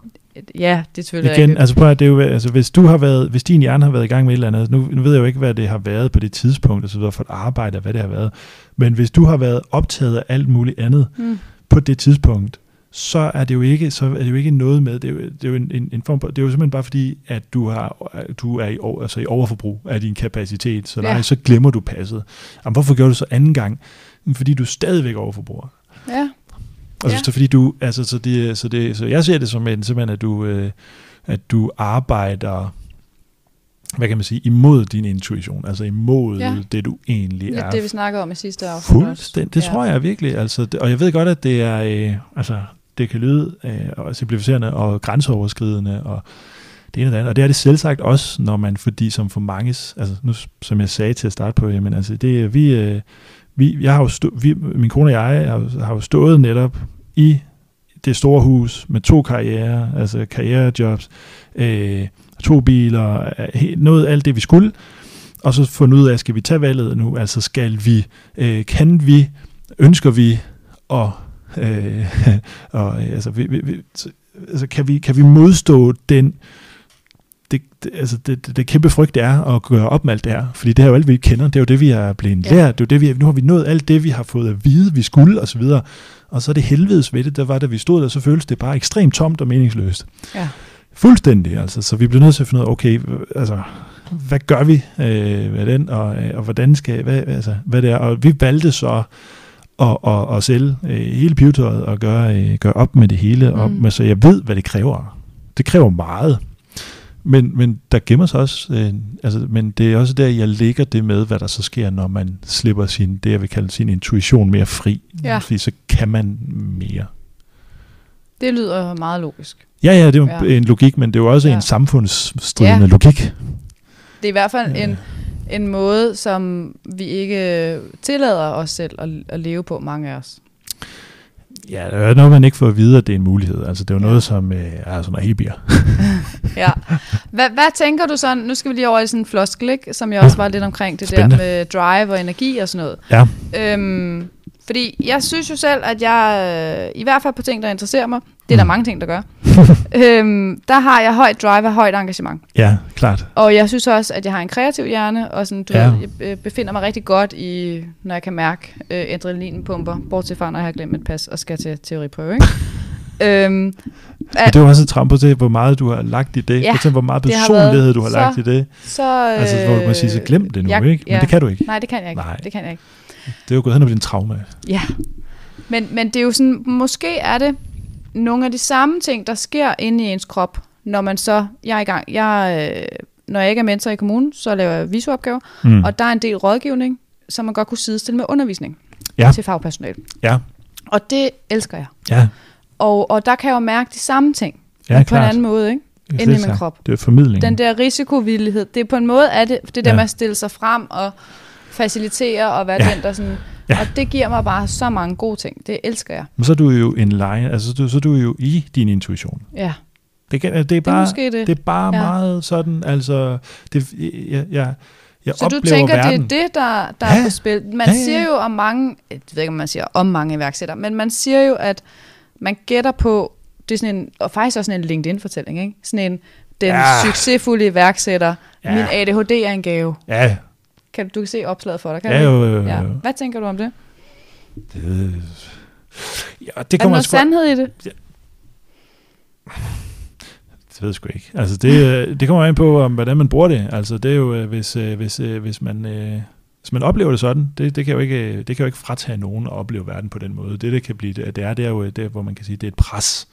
Ja, det er selvfølgelig
Igen,
rigtigt.
altså prøv at, det er jo, altså hvis du har været, hvis din hjerne har været i gang med et eller andet, nu, nu ved jeg jo ikke, hvad det har været på det tidspunkt, altså for et arbejde, og hvad det har været, men hvis du har været optaget af alt muligt andet
Mm.
på det tidspunkt, så er det jo ikke, så er det jo ikke noget med, det er jo, det er jo en, en, en form på, det er jo simpelthen bare fordi, at du, har, du er i, over, altså i overforbrug af din kapacitet, så,
Ja.
nej, så glemmer du passet. Jamen, hvorfor gjorde du så anden gang? Fordi du stadigvæk overforbruger.
Ja,
Altså,
Ja.
så fordi du, altså, så, det, så, det, så jeg ser det som en, simpelthen, at du, øh, at du arbejder, hvad kan man sige, imod din intuition, altså imod
Ja.
ja. det, du egentlig
lidt
er.
det vi snakkede om i sidste afsnit.
Fuldstændig, det
Ja.
ja. tror jeg virkelig. Altså, det, og jeg ved godt, at det er, øh, altså, det kan lyde øh, og simplificerende og grænseoverskridende, og det ene og det andet. Og det er det selvsagt også, når man, fordi som for mange, altså nu, som jeg sagde til at starte på, jamen altså, det vi, øh, vi, jeg har jo stå, vi, min kone og jeg har, har jo stået netop i det store hus med to karriere, altså karrierejobs, øh, to biler, øh, noget alt det, vi skulle, og så fundet ud af, skal vi tage valget nu, altså skal vi, øh, kan vi, ønsker vi, at øh, *laughs* og øh, altså, vi, vi, vi, så- altså kan, vi, kan vi modstå den, det, det, altså det, det, det kæmpe frygt det er at gøre op med alt det her. Fordi det er jo alt, vi kender. Det er jo det, vi er blevet
Ja.
lært. Det er jo det, vi, nu har vi nået alt det, vi har fået at vide, vi skulle, og så videre. Og så er det helvedes ved det, der var, da vi stod der, så føltes det bare ekstremt tomt og meningsløst.
Ja.
Fuldstændig, altså. Så vi blev nødt til at finde ud af, okay, altså, hvad gør vi øh, med den, og, øh, og hvordan skal, hvad, altså, hvad det er. Og vi valgte så at, at, at sælge øh, hele pivetøjet og gøre, øh, gøre op med det hele. Mm. Og, men, så jeg ved, hvad det kræver. Det kræver meget. Men, men der gemmer sig også, øh, altså, men det er også der, jeg lægger det med, hvad der så sker, når man slipper sin, det jeg vil kalde sin intuition mere fri.
Ja.
Fordi så kan man mere.
Det lyder meget logisk.
Ja, ja, det er jo
Ja.
en logik, men det er jo også
Ja.
en samfundsstridende
ja.
logik.
Det er i hvert fald
Ja.
en, en måde, som vi ikke tillader os selv at, at leve på, mange af os.
Ja, det er noget, man ikke får at vide, at det er en mulighed. Altså, det er jo
Ja.
noget, som øh, er sådan helt bier. *laughs*
Ja. Hvad, hvad tænker du så? Nu skal vi lige over i sådan en floskel, ikke? som jeg også var lidt omkring det
Spændende.
der med drive og energi og sådan noget.
Ja.
Øhm, fordi jeg synes jo selv, at jeg, øh, i hvert fald på ting, der interesserer mig, det er der
Mm.
mange ting, der gør, *laughs* øhm, der har jeg højt drive og højt engagement.
Ja, klart.
Og jeg synes også, at jeg har en kreativ hjerne, og sådan, du
Ja.
ved, jeg øh, befinder mig rigtig godt i, når jeg kan mærke øh, adrenalinen pumper, bortset fra, når jeg har glemt mit pas og skal til teoriprøve. Ikke? *laughs* øhm,
Men det er jo også et tramp på til, hvor meget du har lagt i det.
Ja,
For hvor meget
har
personlighed du har
så-
lagt i det.
så, øh,
Altså, hvor man siger, så glem det nu,
jeg-
ikke? Men
ja.
det kan du ikke.
Nej, det kan jeg ikke.
Nej.
Det kan jeg ikke.
Det er jo gået hen og blevet en traume.
Ja. Men, men det er jo sådan, måske er det nogle af de samme ting, der sker inde i ens krop, når man så, jeg er i gang, jeg, øh, når jeg ikke er mentor i kommunen, så laver jeg visuopgaver,
Mm.
og der er en del rådgivning, som man godt kunne sidestille med undervisning
Ja.
til fagpersonale.
Ja,
Og det elsker jeg.
ja,
Og, og der kan jeg jo mærke de samme ting,
ja,
på
klart.
en anden måde, ikke? Inde i min krop.
Det er formidling.
Den der risikovillighed, det er på en måde, er det, det der
Ja.
med at stille sig frem og facilitere og være
Ja.
den, der sådan Ja. Og det giver mig bare så mange gode ting. Det elsker jeg.
Men så er du jo en line, altså så, du, så er du jo i din intuition.
Ja.
Det, kan, det er bare,
det er, det.
det er bare ja. meget sådan, altså, det, jeg, jeg, jeg
Så du tænker, verden. det er det, der, der ja. er på spil? Man
Ja,
ja,
ja,
siger jo om mange, jeg ved ikke, om man siger om mange iværksættere, men man siger jo, at man gætter på, det er sådan en, og faktisk også sådan en LinkedIn-fortælling, ikke? Sådan en, den
Ja.
succesfulde iværksætter,
ja.
min ADHD er en gave.
Ja,
Kan, du kan se opslaget for dig, kan
ja,
du?
jo, jo, jo.
Ja. Hvad tænker du om det?
Det, ja, det
Er der
kommer sgu,
sandhed i det?
det ved jeg sgu ikke. Altså det, øh, det kommer an på, om, hvordan man bruger det. Altså det er jo, øh, hvis, øh, hvis, hvis man... øh, Hvis man oplever det sådan, det, det, kan jo ikke, det kan jo ikke fratage nogen at opleve verden på den måde. Det, det kan blive, det er, det er jo det, hvor man kan sige, det er et pres,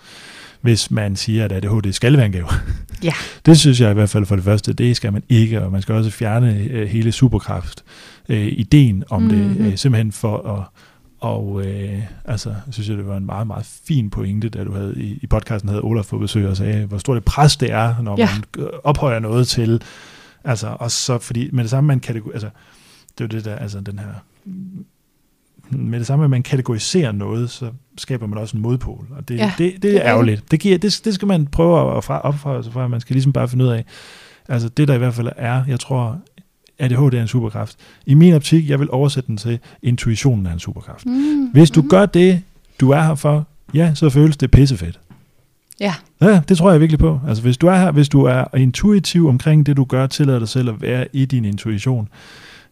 hvis man siger, at ADHD skal være en gave.
Ja. *laughs*
Det synes jeg i hvert fald for det første, det skal man ikke, og man skal også fjerne øh, hele superkraft, øh, ideen om mm-hmm. det,
Mhm.
øh, simpelthen for at, og øh, altså, jeg synes jeg, det var en meget, meget fin pointe, da du havde i, i podcasten havde Olaf på besøg og sagde, hvor stort et pres det er, når
Ja.
man øh, ophøjer noget til, altså, og så fordi, med det samme man kategor, altså, det er jo det der, altså den her, med det samme, at man kategoriserer noget, så skaber man også en modpol, og det,
Ja,
det, det, er
er
ærgerligt. Det, giver, det, det skal man prøve at fra, opføre sig fra, man skal ligesom bare finde ud af, altså det der i hvert fald er, jeg tror, ADHD er en superkraft. I min optik, jeg vil oversætte den til, intuitionen er en superkraft.
Mm.
Hvis du
Mhm.
gør det, du er her for, ja, så føles det pissefedt.
Ja.
Ja, det tror jeg virkelig på. Altså hvis du er her, hvis du er intuitiv omkring det, du gør, tillader dig selv at være i din intuition,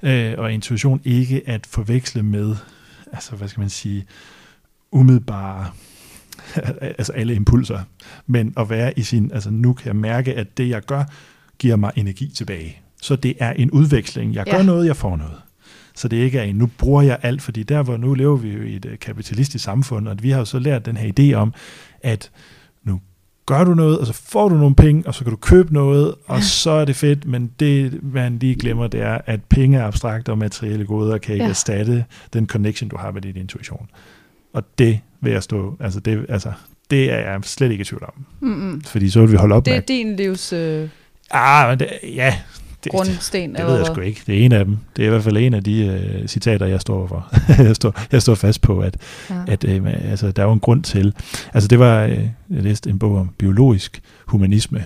øh, og intuition ikke at forveksle med, altså hvad skal man sige, umiddelbare, *laughs* altså alle impulser, men at være i sin, altså nu kan jeg mærke, at det jeg gør, giver mig energi tilbage. Så det er en udveksling. Jeg gør
Ja.
noget, jeg får noget. Så det ikke er en, nu bruger jeg alt, fordi der hvor nu lever vi jo i et øh, kapitalistisk samfund, og vi har jo så lært den her idé om, at gør du noget, og så får du nogle penge, og så kan du købe noget, og så er det fedt, men det man lige glemmer, det er, at penge er abstrakt og materielle goder kan ikke
Ja.
erstatte den connection, du har med din intuition. Og det vil jeg stå, altså det, altså, det er jeg slet ikke i tvivl om.
Mm-mm.
Fordi så vil vi holde op
Det er
med,
din livs øh,
ah, men det, ja, det,
grundsten.
det ved jeg sgu ikke. Det er en af dem. Det er i hvert fald en af de øh, citater, jeg står for. *laughs* jeg, står, jeg står fast på, at,
Ja.
at øh, altså, der er jo en grund til. Altså det var, øh, jeg læste en bog om biologisk humanisme,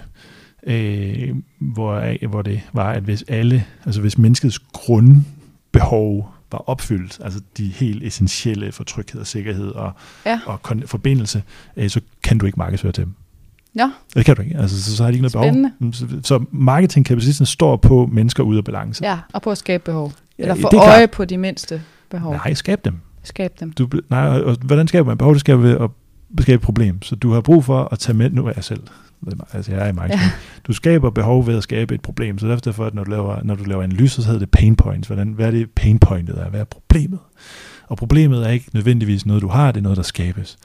øh, hvor, hvor det var, at hvis alle, altså hvis menneskets grundbehov var opfyldt, altså de helt essentielle for tryghed og sikkerhed og,
Ja.
og kon- forbindelse, øh, så kan du ikke markedsføre til dem.
Ja.
Det kan du ikke. Altså, så, så har de ikke noget
Spændende.
behov. Så, så marketingkapaciteten står på mennesker ude af balance.
ja, og på at skabe behov. Eller
Ja,
få
er klart.
øje på de mindste behov.
Nej, skab dem.
Skab dem.
Du, nej, og, og hvordan skaber man behov? Det skaber ved at skabe et problem. Så du har brug for at tage med, nu er jeg selv, altså jeg er i marketing. Ja. *laughs* Du skaber behov ved at skabe et problem. Så derfor, at når du laver, når du laver analyser, så hedder det pain points. Hvordan, hvad er det pain pointet er? Hvad er problemet? Og problemet er ikke nødvendigvis noget, du har, det er noget, der skabes.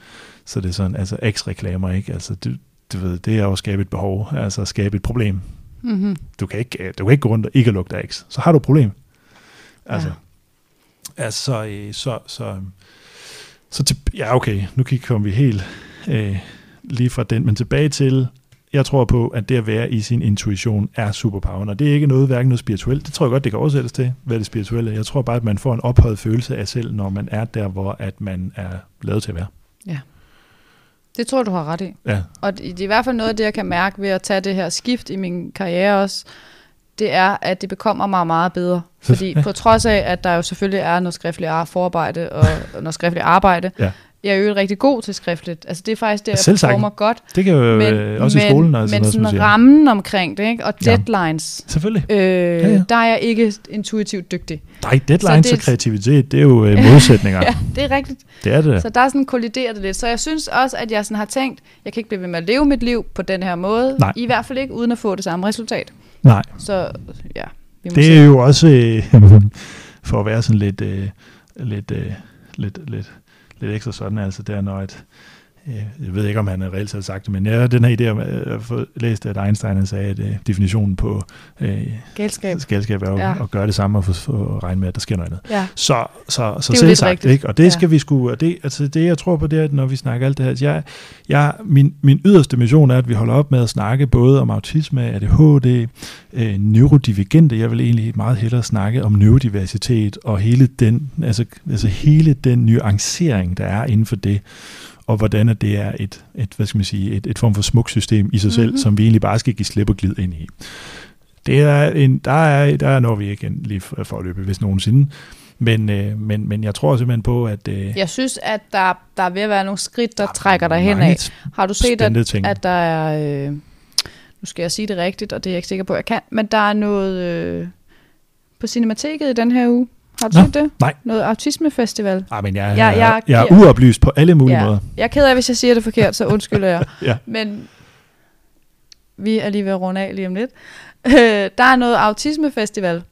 Så det er sådan, altså X-reklamer, ikke? Altså, du, du ved, det er jo at skabe et behov, altså at skabe et problem.
Mm-hmm.
Du kan ikke, du kan ikke gå rundt og ikke lugte af X. Så har du et problem. Altså,
Ja.
ja. altså øh, så, så, så til, ja okay, nu kan- vi helt øh, lige fra den, men tilbage til, jeg tror på, at det at være i sin intuition er superpower, og det er ikke noget, hverken noget spirituelt, det tror jeg godt, det kan oversættes til, hvad det spirituelle. Jeg tror bare, at man får en ophøjet følelse af selv, når man er der, hvor at man er lavet til at være.
Det tror du har ret i.
Ja,
Og det det er i hvert fald noget af det, jeg kan mærke ved at tage det her skift i min karriere også, det er, at det bekommer mig meget bedre. *laughs* Fordi på trods af, at der jo selvfølgelig er noget skriftligt ar- forarbejde og og noget skriftligt arbejde,
Ja.
Jeg er jo rigtig god til skriftligt. Altså det er faktisk det, jeg
Selv sagt.
performer godt.
det kan jo men, øh, også
men,
i skolen. Altså
men
noget,
sådan
siger.
rammen omkring det, ikke? og
Ja.
deadlines,
Selvfølgelig.
øh,
ja.
ja. der er jeg ikke intuitivt dygtig.
Nej, deadlines
Så
og
det-
kreativitet, det er jo øh, *laughs* modsætninger.
Ja, det er rigtigt.
Det er det.
Så der er sådan kolliderer det lidt. Så jeg synes også, at jeg sådan har tænkt, jeg kan ikke blive ved med at leve mit liv på den her måde.
Nej.
I hvert fald ikke uden at få det samme resultat.
Nej.
Så ja, vi må
Det
se.
er jo også, øh, *laughs* for at være sådan lidt, øh, lidt, øh, lidt, lidt, lidt ekstra sådan, altså der når et, jeg ved ikke, om han har reelt set sagt det, men jeg har den her idé jeg har fået læst, at Einstein sagde, at definitionen på uh,
galskab.
galskab er ja. at gøre det samme og få at regne med, at der sker noget andet.
Ja.
Så, så, så selv sagt, ikke? og det ja. skal vi sgu, og det, altså det jeg tror på, det er, at når vi snakker alt det her, jeg, jeg, min, min yderste mission er, at vi holder op med at snakke både om autisme, ADHD, øh, neurodivergente, jeg vil egentlig meget hellere snakke om neurodiversitet og hele den, altså, altså hele den nuancering, der er inden for det og hvordan det er et, et, hvad skal man sige, et, et form for smuk system i sig selv, mm-hmm. som vi egentlig bare skal give slip og glid ind i. Det er en, der, er, der er når vi ikke lige for at løbe, hvis nogensinde. Men, øh, men, men jeg tror simpelthen på, at... Øh,
jeg synes, at der, der er ved at være nogle skridt, der, der trækker dig hen af. Har du set, at, ting. at der er... Øh, nu skal jeg sige det rigtigt, og det er jeg ikke sikker på, at jeg kan, men der er noget øh, på Cinemateket i den her uge, har du Nå, set det?
Nej.
Noget autismefestival.
Ah, men jeg, jeg, jeg, jeg er uoplyst på alle mulige
ja.
måder.
Jeg er ked af, hvis jeg siger det forkert, så undskylder jeg. *laughs* ja. Men vi er lige ved at runde af lige om lidt. Øh, der er noget autismefestival,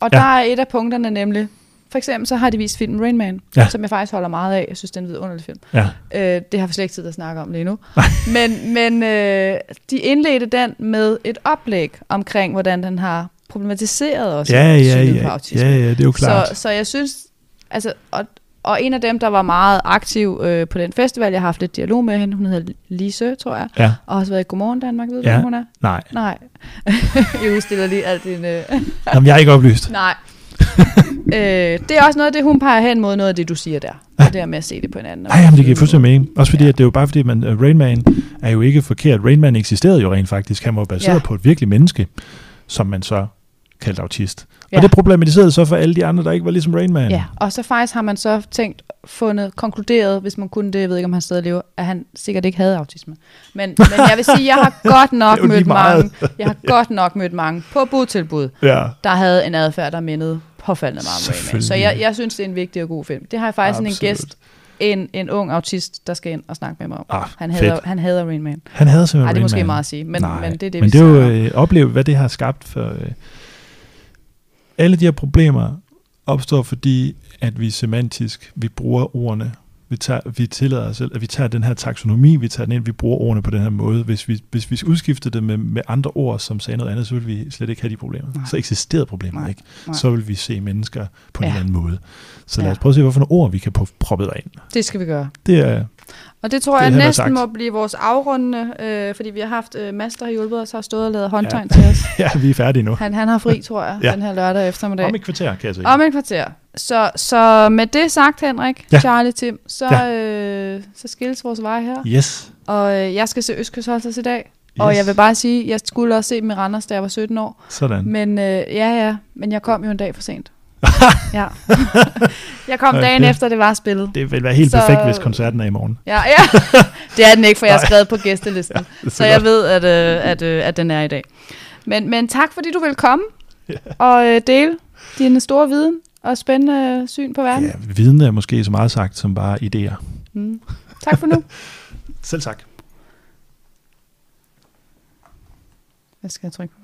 og ja. der er et af punkterne nemlig, for eksempel så har de vist filmen Rain Man, ja. som jeg faktisk holder meget af. Jeg synes, det er en vidunderlig film. Ja. Øh, det har vi slet ikke tid at snakke om lige nu. *laughs* men men øh, de indledte den med et oplæg omkring, hvordan den har problematiseret også
ja, ja, ja, på autisme. Ja, ja, det er jo klart.
Så, så jeg synes, altså, og, og en af dem, der var meget aktiv øh, på den festival, jeg har haft lidt dialog med hende, hun hedder Lise, tror jeg, ja. og har også været i Godmorgen Danmark, ved du, ja. hvem hun er?
Nej.
Nej. *laughs* jeg udstiller lige alt din... Øh...
Jamen, jeg er ikke oplyst.
Nej. øh, det er også noget af det, hun peger hen mod noget af det, du siger der. Ja. Det der med at se det på en anden.
Nej, jamen, det giver fuldstændig mening. Også fordi, ja. at det er jo bare fordi, man, uh, Rain Man er jo ikke forkert. Rain Man eksisterede jo rent faktisk. Han var baseret ja. på et virkelig menneske, som man så kaldt autist. Ja. Og det problematiserede så for alle de andre, der ikke var ligesom Rain Man.
Ja, og så faktisk har man så tænkt, fundet, konkluderet, hvis man kunne det, jeg ved ikke, om han stadig lever, at han sikkert ikke havde autisme. Men, men *laughs* jeg vil sige, jeg har godt nok mødt mange, *laughs* jeg har godt nok mødt mange på budtilbud, ja. der havde en adfærd, der mindede påfaldende meget om Rain Man. Så jeg, jeg synes, det er en vigtig og god film. Det har jeg faktisk Absolut. en gæst, en, en ung autist, der skal ind og snakke med mig om. Ah, han, hader, han hader Rain Man.
Han hader simpelthen Ej,
det er måske
Man.
meget at sige, men, Nej, men det er det,
men vi det er jo øh, opleve, hvad det har skabt for... Øh, alle de her problemer opstår, fordi at vi semantisk, vi bruger ordene vi, tager, vi tillader os selv, at vi tager den her taksonomi, vi tager den ind, vi bruger ordene på den her måde. Hvis vi, hvis vi udskifter det med, med andre ord, som sagde noget andet, så vil vi slet ikke have de problemer. Nej. Så eksisterede problemet Nej. ikke. Nej. Så vil vi se mennesker på ja. en anden måde. Så lad os prøve at se, hvorfor ord vi kan proppe ind.
Det skal vi gøre.
Det er
og det tror det jeg næsten må blive vores afrundende, øh, fordi vi har haft øh, Mads, der har hjulpet os, har stået og lavet håndtegn
ja.
til os. *laughs*
ja, vi er færdige nu.
Han, han har fri, tror jeg, ja. den her lørdag eftermiddag.
Om et kvarter, kan jeg sige.
Om et kvarter. Så, så med det sagt, Henrik, ja. Charlie, Tim, så, ja. øh, så skilles vores veje her.
Yes.
Og øh, jeg skal se Østkyst i dag. Yes. Og jeg vil bare sige, jeg skulle også se dem i Randers, da jeg var 17 år.
Sådan.
Men øh, ja, ja, men jeg kom jo en dag for sent. *laughs* ja. *laughs* jeg kom dagen okay. efter, det var spillet.
Det vil være helt så... perfekt, hvis koncerten er i morgen.
Ja, ja. *laughs* det er den ikke, for jeg har skrevet på gæstelisten. ja, så jeg ved, at, øh, at, øh, at den er i dag. Men, men tak, fordi du vil komme ja. og øh, dele din store viden og spændende syn på verden.
Ja, viden er måske så meget sagt som bare idéer.
Mm. Tak for nu. *laughs*
Selv tak.
Hvad skal jeg trykke på?